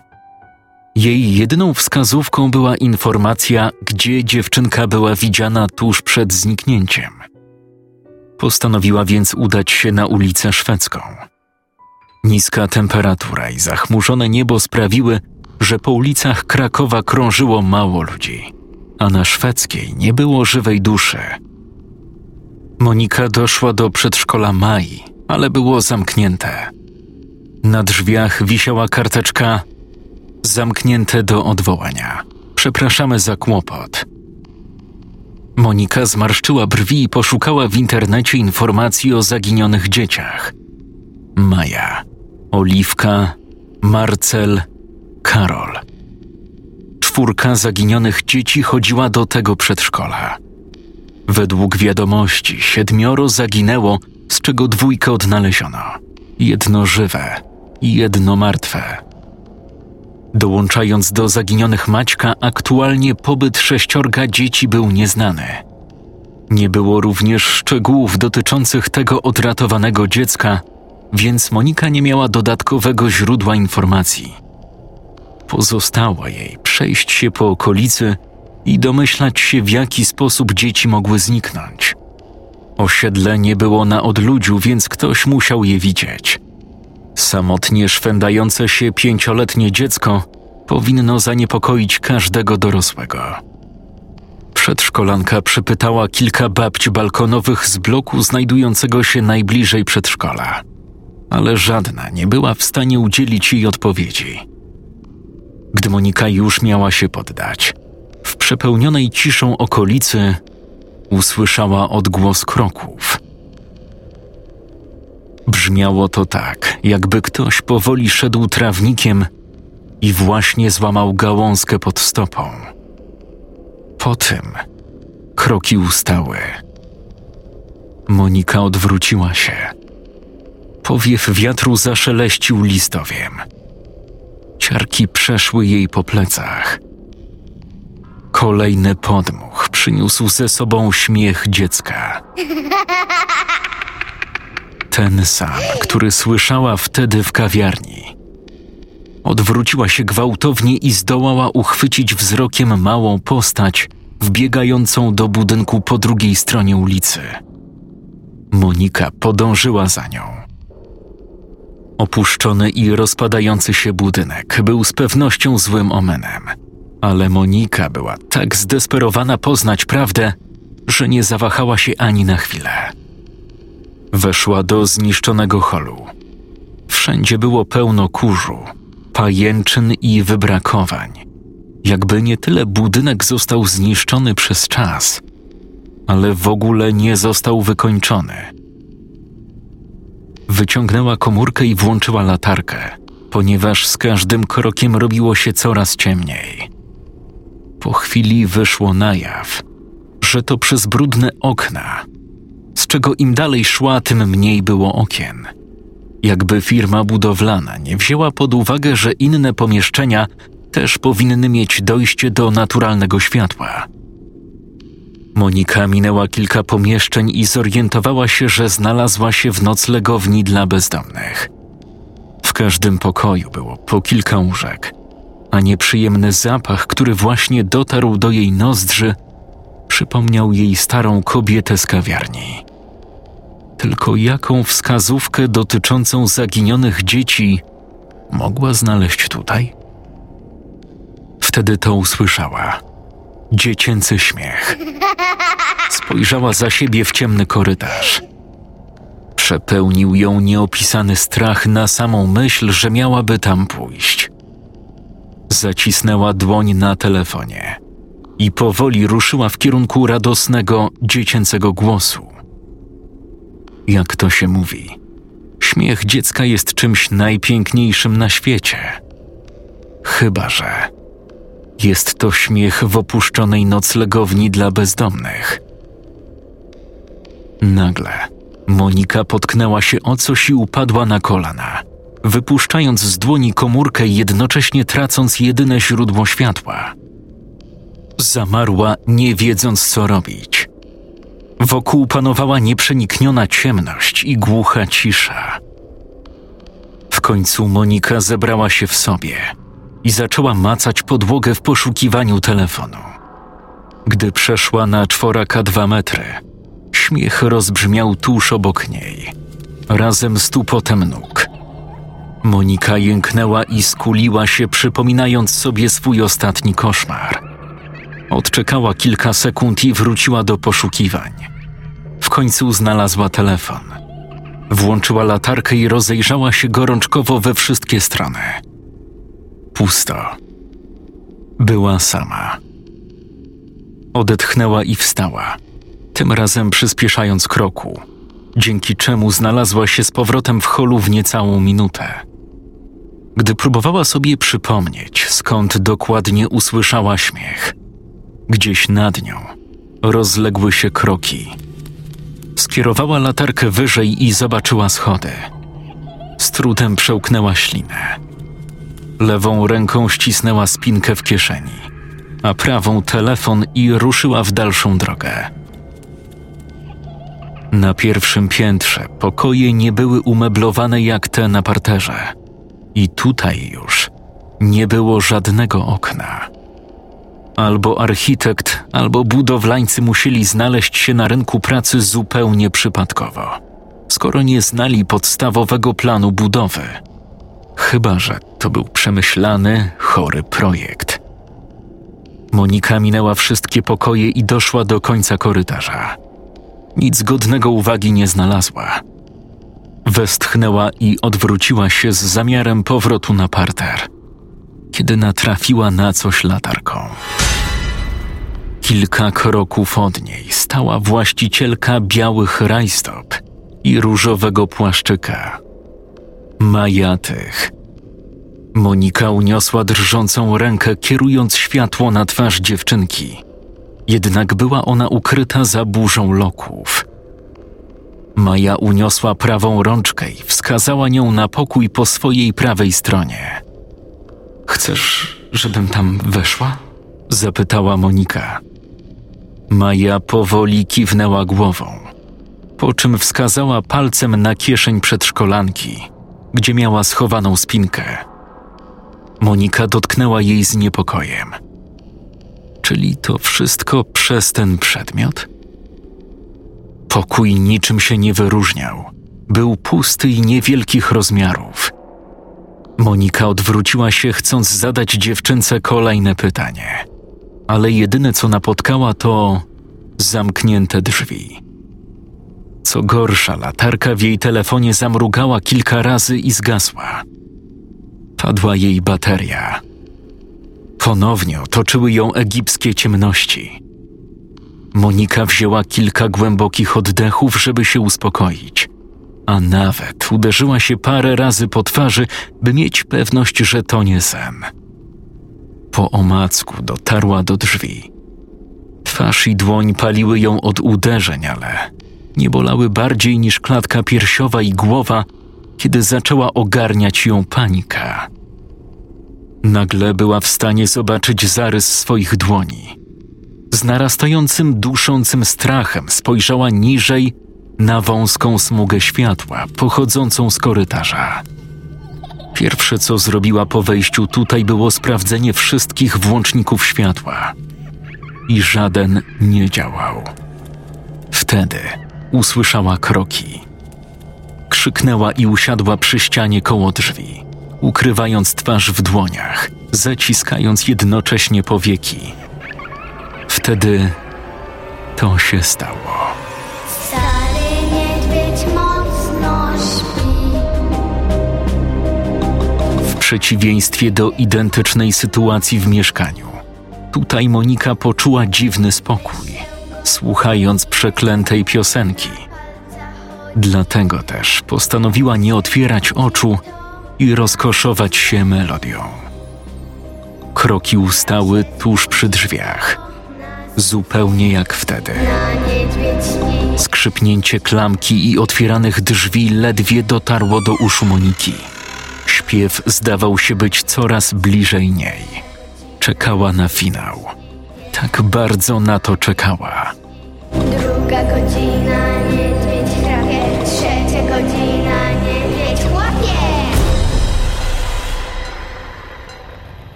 Jej jedyną wskazówką była informacja, gdzie dziewczynka była widziana tuż przed zniknięciem. Postanowiła więc udać się na ulicę Szwedzką. Niska temperatura i zachmurzone niebo sprawiły, że po ulicach Krakowa krążyło mało ludzi, a na szwedzkiej nie było żywej duszy. Monika doszła do przedszkola Mai, ale było zamknięte. Na drzwiach wisiała karteczka zamknięte do odwołania. Przepraszamy za kłopot. Monika zmarszczyła brwi i poszukała w internecie informacji o zaginionych dzieciach. Maja, Oliwka, Marcel, Karol. Czwórka zaginionych dzieci chodziła do tego przedszkola. Według wiadomości siedmioro zaginęło, z czego dwójkę odnaleziono. Jedno żywe i jedno martwe. Dołączając do zaginionych Maćka, aktualnie pobyt sześciorga dzieci był nieznany. Nie było również szczegółów dotyczących tego odratowanego dziecka, więc Monika nie miała dodatkowego źródła informacji. Pozostało jej przejść się po okolicy i domyślać się, w jaki sposób dzieci mogły zniknąć. Osiedle nie było na odludziu, więc ktoś musiał je widzieć. Samotnie szwendające się pięcioletnie dziecko powinno zaniepokoić każdego dorosłego. Przedszkolanka przypytała kilka babci balkonowych z bloku znajdującego się najbliżej przedszkola, ale żadna nie była w stanie udzielić jej odpowiedzi. Gdy Monika już miała się poddać, w przepełnionej ciszą okolicy usłyszała odgłos kroków. Brzmiało to tak, jakby ktoś powoli szedł trawnikiem i właśnie złamał gałązkę pod stopą. Potem kroki ustały. Monika odwróciła się. Powiew wiatru zaszeleścił listowiem. Ciarki przeszły jej po plecach. Kolejny podmuch przyniósł ze sobą śmiech dziecka. Ten sam, który słyszała wtedy w kawiarni. Odwróciła się gwałtownie i zdołała uchwycić wzrokiem małą postać wbiegającą do budynku po drugiej stronie ulicy. Monika podążyła za nią. Opuszczony i rozpadający się budynek był z pewnością złym omenem, ale Monika była tak zdesperowana poznać prawdę, że nie zawahała się ani na chwilę. Weszła do zniszczonego holu. Wszędzie było pełno kurzu, pajęczyn i wybrakowań. Jakby nie tyle budynek został zniszczony przez czas, ale w ogóle nie został wykończony. Wyciągnęła komórkę i włączyła latarkę, ponieważ z każdym krokiem robiło się coraz ciemniej. Po chwili wyszło na jaw, że to przez brudne okna, z czego im dalej szła, tym mniej było okien. Jakby firma budowlana nie wzięła pod uwagę, że inne pomieszczenia też powinny mieć dojście do naturalnego światła. Monika minęła kilka pomieszczeń i zorientowała się, że znalazła się w noclegowni dla bezdomnych. W każdym pokoju było po kilka łóżek, a nieprzyjemny zapach, który właśnie dotarł do jej nozdrzy, przypomniał jej starą kobietę z kawiarni. Tylko jaką wskazówkę dotyczącą zaginionych dzieci mogła znaleźć tutaj? Wtedy to usłyszała. Dziecięcy śmiech. Spojrzała za siebie w ciemny korytarz. Przepełnił ją nieopisany strach na samą myśl, że miałaby tam pójść. Zacisnęła dłoń na telefonie i powoli ruszyła w kierunku radosnego, dziecięcego głosu. Jak to się mówi, śmiech dziecka jest czymś najpiękniejszym na świecie. Chyba że jest to śmiech w opuszczonej noclegowni dla bezdomnych. Nagle Monika potknęła się o coś i upadła na kolana, wypuszczając z dłoni komórkę jednocześnie tracąc jedyne źródło światła. Zamarła, nie wiedząc co robić. Wokół panowała nieprzenikniona ciemność i głucha cisza. W końcu Monika zebrała się w sobie i zaczęła macać podłogę w poszukiwaniu telefonu. Gdy przeszła na czworaka dwa metry, śmiech rozbrzmiał tuż obok niej, razem z tupotem nóg. Monika jęknęła i skuliła się, przypominając sobie swój ostatni koszmar. Odczekała kilka sekund i wróciła do poszukiwań. W końcu znalazła telefon. Włączyła latarkę i rozejrzała się gorączkowo we wszystkie strony. Pusto. Była sama. Odetchnęła i wstała, tym razem przyspieszając kroku, dzięki czemu znalazła się z powrotem w holu w niecałą minutę. Gdy próbowała sobie przypomnieć, skąd dokładnie usłyszała śmiech, gdzieś nad nią rozległy się kroki. Skierowała latarkę wyżej i zobaczyła schody. Z trudem przełknęła ślinę. Lewą ręką ścisnęła spinkę w kieszeni, a prawą telefon i ruszyła w dalszą drogę. Na pierwszym piętrze pokoje nie były umeblowane jak te na parterze, i tutaj już nie było żadnego okna. Albo architekt, albo budowlańcy musieli znaleźć się na rynku pracy zupełnie przypadkowo, skoro nie znali podstawowego planu budowy. Chyba, że to był przemyślany, chory projekt. Monika minęła wszystkie pokoje i doszła do końca korytarza. Nic godnego uwagi nie znalazła. Westchnęła i odwróciła się z zamiarem powrotu na parter, kiedy natrafiła na coś latarką. Kilka kroków od niej stała właścicielka białych rajstop i różowego płaszczyka. Majatych. Monika uniosła drżącą rękę, kierując światło na twarz dziewczynki. Jednak była ona ukryta za burzą loków. Maja uniosła prawą rączkę i wskazała nią na pokój po swojej prawej stronie. Chcesz, żebym tam weszła? zapytała Monika. Maja powoli kiwnęła głową, po czym wskazała palcem na kieszeń przedszkolanki, gdzie miała schowaną spinkę. Monika dotknęła jej z niepokojem. Czyli to wszystko przez ten przedmiot? Pokój niczym się nie wyróżniał. Był pusty i niewielkich rozmiarów. Monika odwróciła się, chcąc zadać dziewczynce kolejne pytanie, ale jedyne co napotkała to zamknięte drzwi. Co gorsza, latarka w jej telefonie zamrugała kilka razy i zgasła. Padła jej bateria. Ponownie otoczyły ją egipskie ciemności. Monika wzięła kilka głębokich oddechów, żeby się uspokoić, a nawet uderzyła się parę razy po twarzy, by mieć pewność, że to nie sen. Po omacku dotarła do drzwi. Twarz i dłoń paliły ją od uderzeń, ale nie bolały bardziej niż klatka piersiowa i głowa, kiedy zaczęła ogarniać ją panika. Nagle była w stanie zobaczyć zarys swoich dłoni. Z narastającym, duszącym strachem spojrzała niżej na wąską smugę światła pochodzącą z korytarza. Pierwsze, co zrobiła po wejściu tutaj, było sprawdzenie wszystkich włączników światła. I żaden nie działał. Wtedy usłyszała kroki. Krzyknęła i usiadła przy ścianie koło drzwi, ukrywając twarz w dłoniach, zaciskając jednocześnie powieki. Wtedy to się stało.
Stary niedźwiedź mocno śpi.
W przeciwieństwie do identycznej sytuacji w mieszkaniu, tutaj Monika poczuła dziwny spokój, słuchając przeklętej piosenki. Dlatego też postanowiła nie otwierać oczu i rozkoszować się melodią. Kroki ustały tuż przy drzwiach, zupełnie jak wtedy. Skrzypnięcie klamki i otwieranych drzwi ledwie dotarło do uszu Moniki. Śpiew zdawał się być coraz bliżej niej. Czekała na finał. Tak bardzo na to czekała.
Druga godzina, niedźwiedź chrapie. Trzecia godzina, niedźwiedź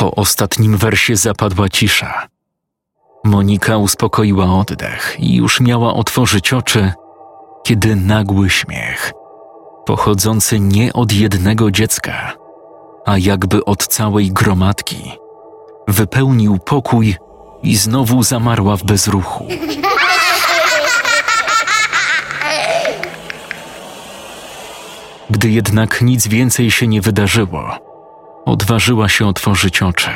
Po ostatnim wersie zapadła cisza. Monika uspokoiła oddech i już miała otworzyć oczy, kiedy nagły śmiech, pochodzący nie od jednego dziecka, a jakby od całej gromadki, wypełnił pokój i znowu zamarła w bezruchu. Gdy jednak nic więcej się nie wydarzyło, odważyła się otworzyć oczy.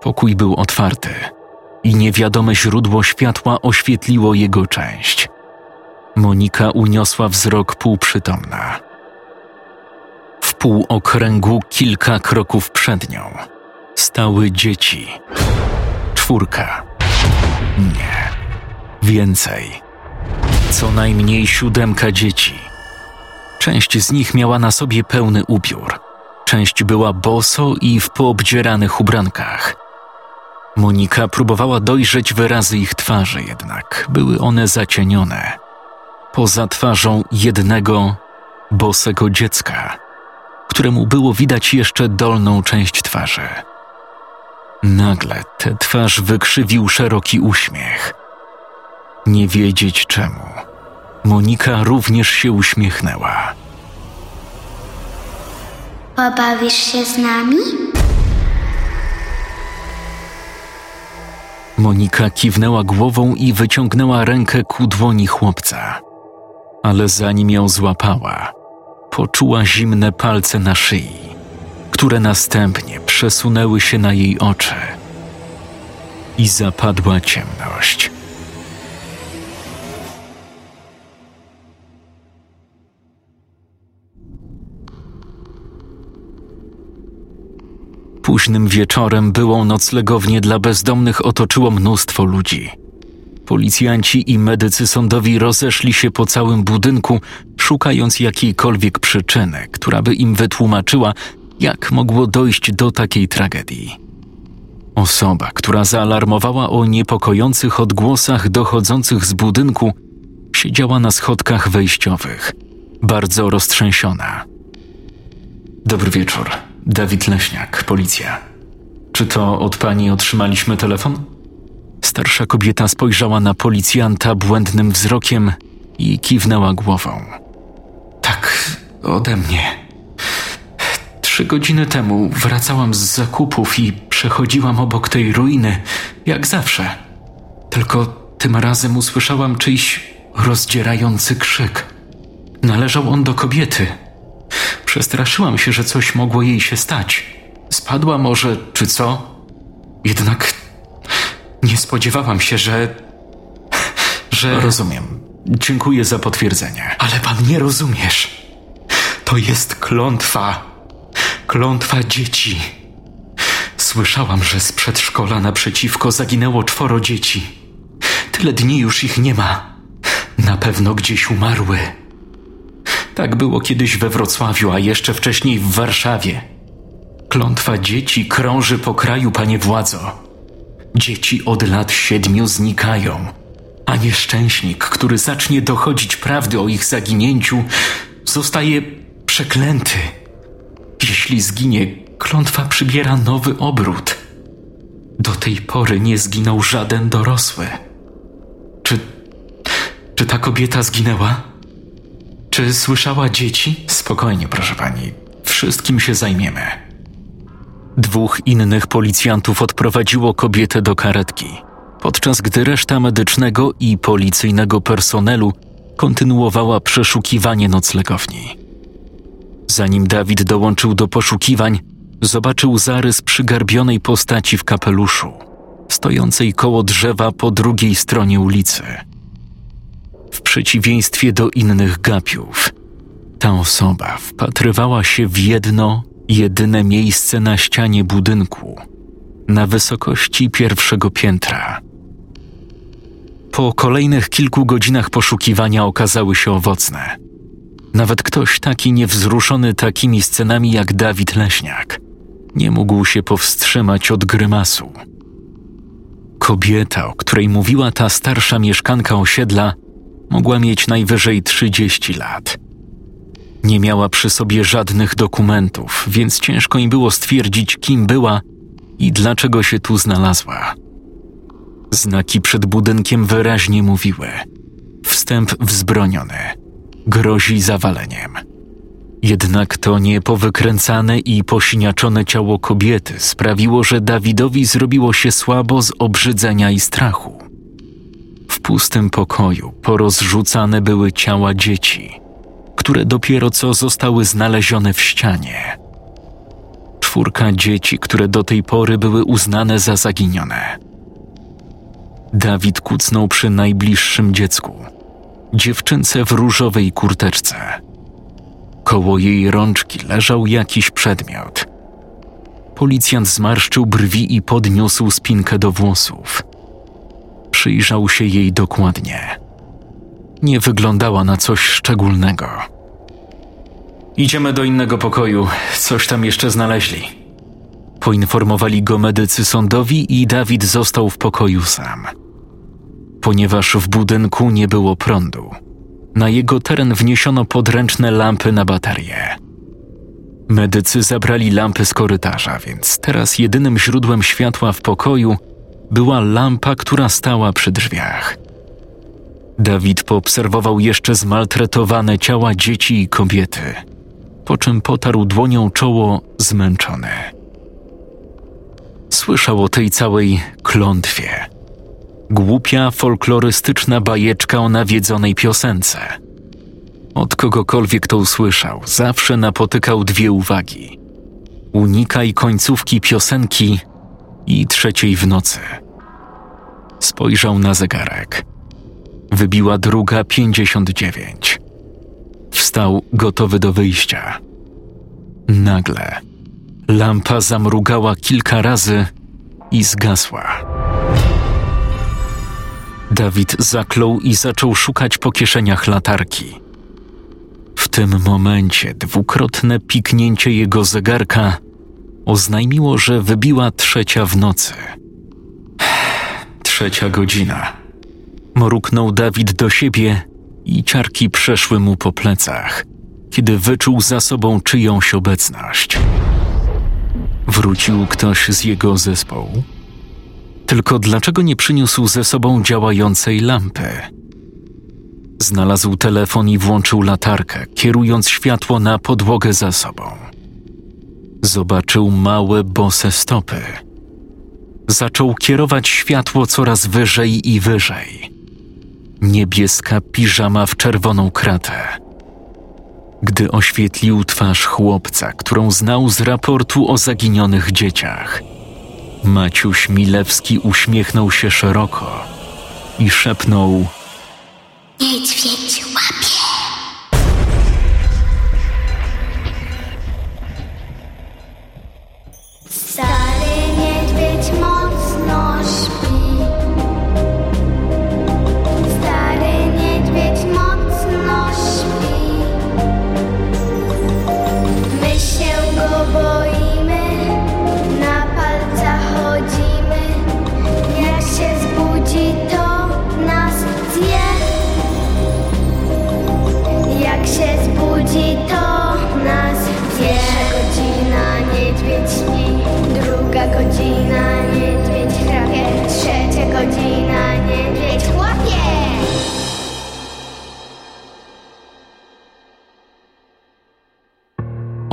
Pokój był otwarty i niewiadome źródło światła oświetliło jego część. Monika uniosła wzrok półprzytomna. W półokręgu kilka kroków przed nią stały dzieci. Czwórka. Nie. Więcej. Co najmniej siódemka dzieci. Część z nich miała na sobie pełny ubiór. Część była boso i w poobdzieranych ubrankach. Monika próbowała dojrzeć wyrazy ich twarzy, jednak były one zacienione. Poza twarzą jednego bosego dziecka, któremu było widać jeszcze dolną część twarzy. Nagle tę twarz wykrzywił szeroki uśmiech. Nie wiedzieć czemu. Monika również się uśmiechnęła.
Pobawisz się z nami?
Monika kiwnęła głową i wyciągnęła rękę ku dłoni chłopca. Ale zanim ją złapała, poczuła zimne palce na szyi, które następnie przesunęły się na jej oczy. I zapadła ciemność. Późnym wieczorem byłą noclegownię dla bezdomnych otoczyło mnóstwo ludzi. Policjanci i medycy sądowi rozeszli się po całym budynku, szukając jakiejkolwiek przyczyny, która by im wytłumaczyła, jak mogło dojść do takiej tragedii. Osoba, która zaalarmowała o niepokojących odgłosach dochodzących z budynku, siedziała na schodkach wejściowych, bardzo roztrzęsiona. Dobry wieczór. Dawid Leśniak, policja. Czy to od pani otrzymaliśmy telefon? Starsza kobieta spojrzała na policjanta błędnym wzrokiem i kiwnęła głową. Tak, ode mnie. Trzy godziny temu wracałam z zakupów i przechodziłam obok tej ruiny, jak zawsze. Tylko tym razem usłyszałam czyjś rozdzierający krzyk. Należał on do kobiety. Przestraszyłam się, że coś mogło jej się stać. Spadła może, czy co? Jednak
Nie spodziewałam się, że. że.
Rozumiem. Dziękuję za potwierdzenie.
Ale pan nie rozumiesz. To jest klątwa. Klątwa dzieci. Słyszałam, że z przedszkola naprzeciwko zaginęło czworo dzieci. Tyle dni już ich nie ma. Na pewno gdzieś umarły. Tak było kiedyś we Wrocławiu, a jeszcze wcześniej w Warszawie. Klątwa dzieci krąży po kraju, panie władzo. Dzieci od lat siedmiu znikają, a nieszczęśnik, który zacznie dochodzić prawdy o ich zaginięciu, zostaje przeklęty. Jeśli zginie, klątwa przybiera nowy obrót. Do tej pory nie zginął żaden dorosły. Czy. czy ta kobieta zginęła? Czy słyszała dzieci?
Spokojnie, proszę pani. Wszystkim się zajmiemy. Dwóch innych policjantów odprowadziło kobietę do karetki, podczas gdy reszta medycznego i policyjnego personelu kontynuowała przeszukiwanie noclegowni. Zanim Dawid dołączył do poszukiwań, zobaczył zarys przygarbionej postaci w kapeluszu, stojącej koło drzewa po drugiej stronie ulicy. W przeciwieństwie do innych gapiów, ta osoba wpatrywała się w jedno, jedyne miejsce na ścianie budynku, na wysokości pierwszego piętra. Po kolejnych kilku godzinach poszukiwania okazały się owocne. Nawet ktoś taki niewzruszony takimi scenami jak Dawid Leśniak nie mógł się powstrzymać od grymasu. Kobieta, o której mówiła ta starsza mieszkanka osiedla, mogła mieć najwyżej 30 lat. Nie miała przy sobie żadnych dokumentów, więc ciężko im było stwierdzić, kim była i dlaczego się tu znalazła. Znaki przed budynkiem wyraźnie mówiły: wstęp wzbroniony, grozi zawaleniem. Jednak to niepowykręcane i posiniaczone ciało kobiety sprawiło, że Dawidowi zrobiło się słabo z obrzydzenia i strachu. W pustym pokoju porozrzucane były ciała dzieci, które dopiero co zostały znalezione w ścianie. Czwórka dzieci, które do tej pory były uznane za zaginione. Dawid kucnął przy najbliższym dziecku, dziewczynce w różowej kurteczce. Koło jej rączki leżał jakiś przedmiot. Policjant zmarszczył brwi i podniósł spinkę do włosów. Przyjrzał się jej dokładnie. Nie wyglądała na coś szczególnego. Idziemy do innego pokoju, coś tam jeszcze znaleźli. Poinformowali go medycy sądowi i Dawid został w pokoju sam. Ponieważ w budynku nie było prądu, na jego teren wniesiono podręczne lampy na baterie. Medycy zabrali lampy z korytarza, więc teraz jedynym źródłem światła w pokoju była lampa, która stała przy drzwiach. Dawid poobserwował jeszcze zmaltretowane ciała dzieci i kobiety, po czym potarł dłonią czoło zmęczony. Słyszał o tej całej klątwie. Głupia, folklorystyczna bajeczka o nawiedzonej piosence. Od kogokolwiek to usłyszał, zawsze napotykał dwie uwagi: unikaj końcówki piosenki i trzeciej w nocy. Spojrzał na zegarek. Wybiła druga pięćdziesiąt dziewięć. Wstał gotowy do wyjścia. Nagle lampa zamrugała kilka razy i zgasła. Dawid zaklął i zaczął szukać po kieszeniach latarki. W tym momencie dwukrotne piknięcie jego zegarka oznajmiło, że wybiła trzecia w nocy. Trzecia godzina. Mruknął Dawid do siebie i ciarki przeszły mu po plecach, kiedy wyczuł za sobą czyjąś obecność. Wrócił ktoś z jego zespołu. Tylko dlaczego nie przyniósł ze sobą działającej lampy? Znalazł telefon i włączył latarkę, kierując światło na podłogę za sobą zobaczył małe bose stopy. Zaczął kierować światło coraz wyżej i wyżej. Niebieska piżama w czerwoną kratę. Gdy oświetlił twarz chłopca, którą znał z raportu o zaginionych dzieciach, Maciuś Milewski uśmiechnął się szeroko i szepnął:
Niedźwiedź łapie.